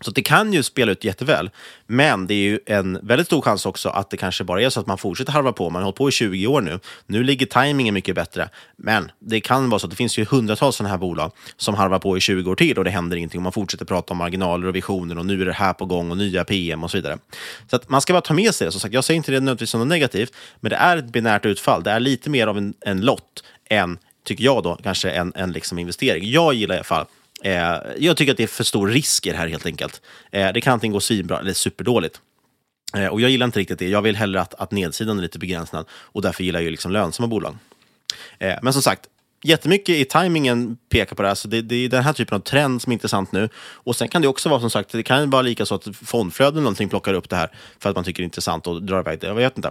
Så det kan ju spela ut jätteväl. Men det är ju en väldigt stor chans också att det kanske bara är så att man fortsätter harva på. Man har hållit på i 20 år nu. Nu ligger tajmingen mycket bättre. Men det kan vara så att det finns ju hundratals sådana här bolag som harvar på i 20 år till och det händer ingenting. Och man fortsätter prata om marginaler och visioner och nu är det här på gång och nya PM och så vidare. Så att man ska bara ta med sig det. Som sagt, jag säger inte det nödvändigtvis som något negativt, men det är ett binärt utfall. Det är lite mer av en, en lott än, tycker jag då, kanske en, en liksom investering. Jag gillar i alla fall Eh, jag tycker att det är för stor risk i det här helt enkelt. Eh, det kan antingen gå svinbra eller superdåligt. Eh, och jag gillar inte riktigt det. Jag vill hellre att, att nedsidan är lite begränsad och därför gillar jag liksom lönsamma bolag. Eh, men som sagt, jättemycket i tajmingen pekar på det här. Så det, det, är den här typen av trend som är intressant nu. Och sen kan det också vara som sagt, det kan vara lika så att fondflöden eller någonting plockar upp det här för att man tycker det är intressant och drar iväg det. Jag vet inte.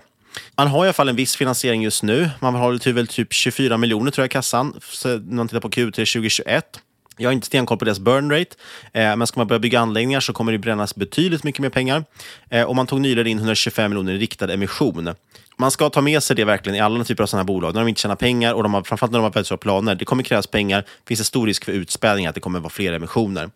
Man har i alla fall en viss finansiering just nu. Man har väl typ 24 typ miljoner tror jag i kassan när man tittar på Q3 2021. Jag har inte stenkoll på deras burn rate, eh, men ska man börja bygga anläggningar så kommer det brännas betydligt mycket mer pengar. Eh, och man tog nyligen in 125 miljoner i riktad emission. Man ska ta med sig det verkligen i alla typer av sådana här bolag. När de inte tjänar pengar och de har, framförallt när de har väldigt stora planer. Det kommer krävas pengar. finns det stor risk för utspädning, att det kommer vara fler emissioner.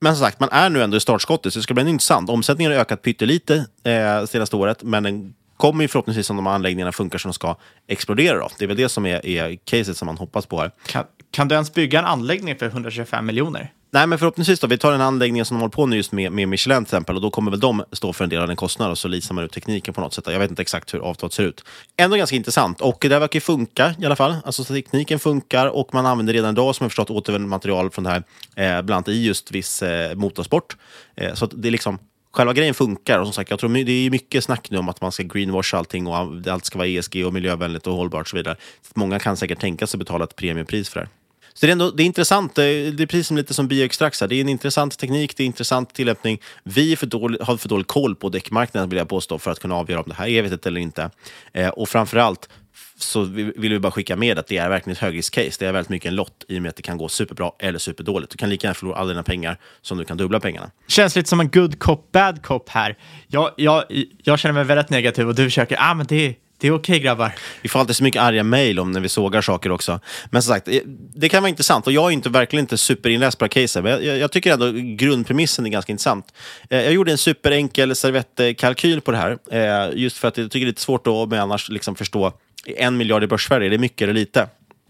Men som sagt, man är nu ändå i startskottet, så det ska bli intressant. Omsättningen har ökat pyttelite eh, senaste året, men den kommer ju förhoppningsvis, om de här anläggningarna funkar som de ska, explodera. Då. Det är väl det som är, är caset som man hoppas på här. Kan, kan du ens bygga en anläggning för 125 miljoner? Nej, men förhoppningsvis då. Vi tar en anläggning som de håller på nu just med, med Michelin till exempel och då kommer väl de stå för en del av den kostnaden och så leasar man ut tekniken på något sätt. Jag vet inte exakt hur avtalet ser ut. Ändå ganska intressant och det verkar ju funka i alla fall. Alltså tekniken funkar och man använder redan idag som jag förstått återvunnet material från det här, eh, bland annat i just viss eh, motorsport. Eh, så det är liksom själva grejen funkar. Och som sagt, jag tror det är mycket snack nu om att man ska greenwash allting och allt ska vara ESG och miljövänligt och hållbart och så vidare. Många kan säkert tänka sig betala ett premiumpris för det. Så det är, ändå, det är intressant. Det är precis som lite som bioextrax. Det är en intressant teknik, det är intressant tillämpning. Vi för dålig, har för dålig koll på däckmarknaden vill jag påstå för att kunna avgöra om det här är vettigt eller inte. Eh, och framförallt så vill vi bara skicka med att det är verkligen ett högriskcase. Det är väldigt mycket en lott i och med att det kan gå superbra eller superdåligt. Du kan lika gärna förlora alla dina pengar som du kan dubbla pengarna. Känns lite som en good cop, bad cop här. Jag, jag, jag känner mig väldigt negativ och du försöker, ah men det, det är okej okay, grabbar. Vi får alltid så mycket arga mejl om när vi sågar saker också. Men som sagt, det kan vara intressant och jag är inte, verkligen inte superinläst på caset. Men jag, jag, tycker ändå grundpremissen är ganska intressant. Eh, jag gjorde en superenkel servettkalkyl på det här. Eh, just för att jag tycker det är lite svårt att annars liksom förstå en miljard i börsvärde, är det mycket eller lite?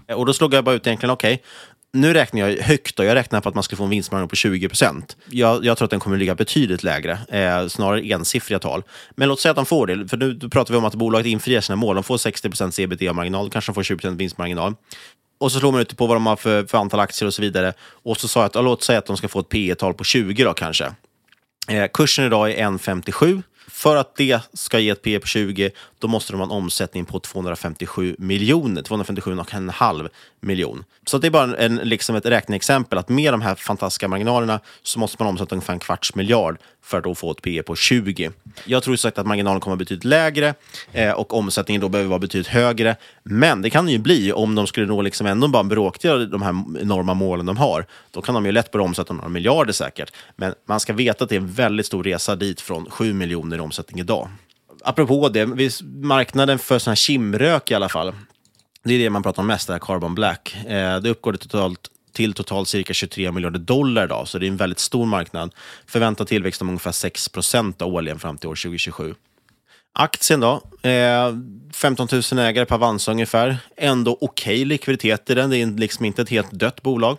Eh, och då slog jag bara ut egentligen, okej, okay, Nu räknar jag högt, då. jag räknar på att man skulle få en vinstmarginal på 20 procent. Jag, jag, tror att den kommer ligga betydligt lägre, eh, snarare ensiffriga tal. Men låt säga att de får det, för nu pratar vi om att bolaget infriar sina mål. De får 60 procents ebitda-marginal, kanske de får 20 procent vinstmarginal. Och så slår man ut på vad de har för, för antal aktier och så vidare. Och så sa jag att, ja, låt säga att de ska få ett P tal på 20 då kanske. Eh, kursen idag är 1,57. För att det ska ge ett P på 20, då måste de ha en omsättning på 257 miljoner, 257,5 miljon. Så det är bara en, liksom ett räkneexempel att med de här fantastiska marginalerna så måste man omsätta ungefär en kvarts miljard för att då få ett P på 20. Jag tror sagt att marginalen kommer betydligt lägre eh, och omsättningen då behöver vara betydligt högre. Men det kan det ju bli om de skulle nå liksom ändå bara en bråkdel av de här enorma målen de har. Då kan de ju lätt börja omsätta några miljarder säkert. Men man ska veta att det är en väldigt stor resa dit från 7 miljoner i omsättning idag. Apropå det, marknaden för sån här kimrök i alla fall, det är det man pratar om mest, det här Carbon Black. Eh, det uppgår totalt till totalt cirka 23 miljarder dollar idag, så det är en väldigt stor marknad. Förväntad tillväxt om ungefär 6 procent årligen fram till år 2027. Aktien då, eh, 15 000 ägare på Avanza ungefär. Ändå okej okay likviditet i den, det är liksom inte ett helt dött bolag.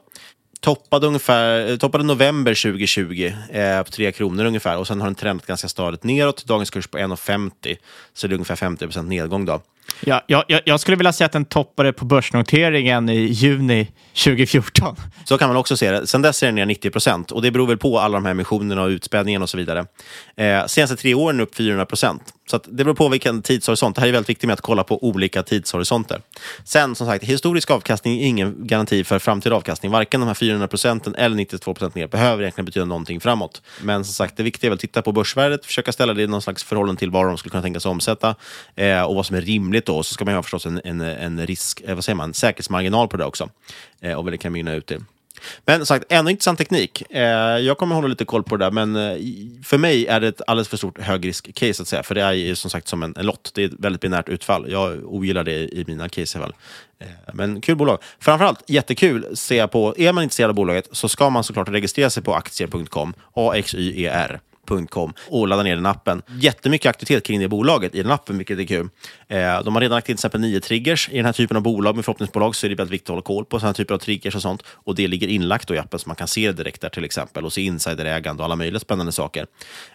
Toppade, ungefär, toppade november 2020 eh, på 3 kronor ungefär och sen har den trendat ganska stadigt neråt. Dagens kurs på 1,50 så det är ungefär 50% nedgång. då. Ja, jag, jag, skulle vilja säga att den toppade på börsnoteringen i juni 2014. Så kan man också se det. Sen dess är den ner 90 procent och det beror väl på alla de här emissionerna och utspädningen och så vidare. Eh, senaste tre åren upp 400 procent. Så det beror på vilken tidshorisont. Det här är väldigt viktigt med att kolla på olika tidshorisonter. Sen som sagt, historisk avkastning är ingen garanti för framtida avkastning. Varken de här 400 procenten eller 92 procent ner behöver egentligen betyda någonting framåt. Men som sagt, det viktiga är att titta på börsvärdet, försöka ställa det i någon slags förhållande till vad de skulle kunna tänkas omsätta eh, och vad som är rimligt då. Så ska man ju ha förstås en, en, en risk, eh, vad säger man, säkerhetsmarginal på det också. Eh, och vad det kan mynna ut till. Men som sagt, ännu intressant teknik. Eh, jag kommer hålla lite koll på det där, men eh, för mig är det ett alldeles för stort högrisk-case att säga. För det är ju som sagt som en, en lott. Det är ett väldigt binärt utfall. Jag ogillar det i mina case i alla fall. Eh, men kul bolag. Framförallt jättekul ser jag på. Är man intresserad av bolaget så ska man såklart registrera sig på aktier.com. AXYER och ladda ner den appen. Jättemycket aktivitet kring det bolaget i den appen, vilket är kul. Eh, de har redan lagt in till exempel nio triggers i den här typen av bolag. Med förhoppningsbolag så är det väldigt viktigt att hålla koll på sådana typer av triggers och sånt. Och det ligger inlagt i appen så man kan se det direkt där till exempel och se insiderägande och alla möjliga spännande saker.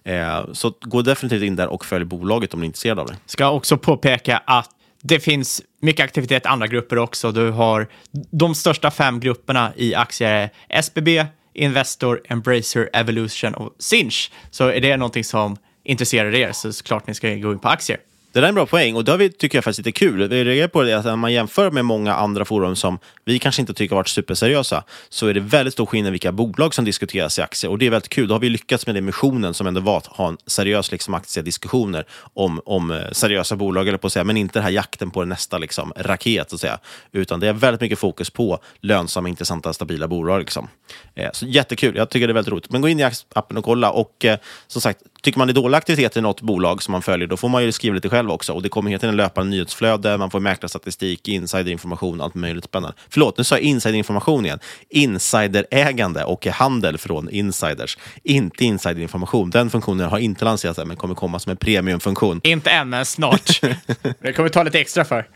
Eh, så gå definitivt in där och följ bolaget om ni är intresserade av det. Ska också påpeka att det finns mycket aktivitet i andra grupper också. Du har de största fem grupperna i aktier SBB, Investor, Embracer, Evolution och Sinch. Så är det någonting som intresserar er så såklart ni ska gå in på aktier. Det där är en bra poäng och det har vi, tycker jag faktiskt är kul. Vi reagerar på det att när man jämför med många andra forum som vi kanske inte tycker har varit superseriösa så är det väldigt stor skillnad vilka bolag som diskuteras i aktier och det är väldigt kul. Då har vi lyckats med den missionen som ändå var att ha en seriös liksom, aktiediskussioner om, om eh, seriösa bolag, eller på att säga, men inte den här jakten på nästa liksom, raket, så att säga. utan det är väldigt mycket fokus på lönsamma, intressanta, stabila bolag. Liksom. Eh, så jättekul, jag tycker det är väldigt roligt. Men gå in i appen och kolla och eh, som sagt, tycker man det är dålig aktivitet i något bolag som man följer, då får man ju skriva lite själv också. Och det kommer hela tiden löpande nyhetsflöde, man får mäklarstatistik, insiderinformation, allt möjligt spännande. Förlåt, nu sa jag insiderinformation igen. Insiderägande och handel från insiders. Inte insiderinformation. Den funktionen har inte lanserats än, men kommer komma som en premiumfunktion. Inte än, men snart. [laughs] det kommer ta lite extra för.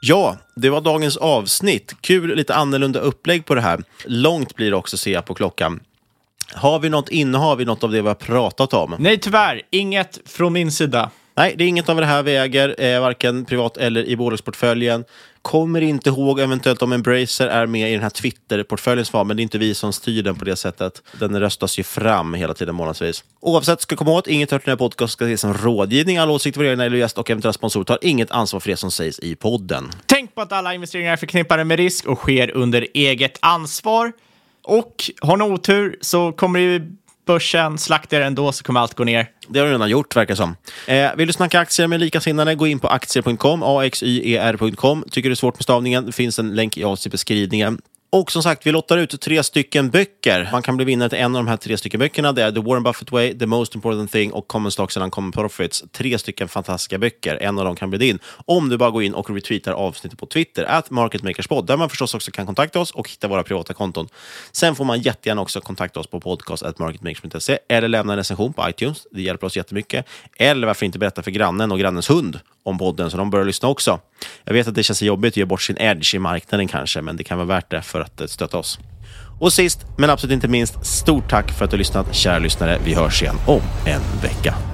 Ja, det var dagens avsnitt. Kul, lite annorlunda upplägg på det här. Långt blir det också, ser jag på klockan. Har vi något innehav i något av det vi har pratat om? Nej, tyvärr. Inget från min sida. Nej, det är inget av det här vi äger, eh, varken privat eller i bolagsportföljen. Kommer inte ihåg eventuellt om Embracer är med i den här Twitter-portföljen svar, men det är inte vi som styr den på det sättet. Den röstas ju fram hela tiden månadsvis. Oavsett, ska komma åt, inget hört i den här podcasten ska ses som rådgivning. Alla åsikter, värderingar eller gäst och eventuella sponsorer tar inget ansvar för det som sägs i podden. Tänk på att alla investeringar är förknippade med risk och sker under eget ansvar. Och har ni otur så kommer ju börsen slaktar ändå så kommer allt gå ner. Det har du redan gjort, verkar som. Eh, vill du snacka aktier med likasinnade, gå in på aktier.com, axyer.com. Tycker du det är svårt med stavningen, det finns en länk i avsnittbeskrivningen. Och som sagt, vi lottar ut tre stycken böcker. Man kan bli vinnare till en av de här tre stycken böckerna. Det är The Warren Buffett Way, The Most Important Thing och Common Stocks and Uncommon Profits. Tre stycken fantastiska böcker. En av dem kan bli din. Om du bara går in och retweetar avsnittet på Twitter, at marketmakerspod, där man förstås också kan kontakta oss och hitta våra privata konton. Sen får man jättegärna också kontakta oss på podcast.marketmakers.se eller lämna en recension på iTunes. Det hjälper oss jättemycket. Eller varför inte berätta för grannen och grannens hund om podden så de börjar lyssna också. Jag vet att det känns jobbigt att ge bort sin edge i marknaden kanske, men det kan vara värt det för att eh, stötta oss. Och sist, men absolut inte minst, stort tack för att du har lyssnat, kära lyssnare. Vi hörs igen om en vecka.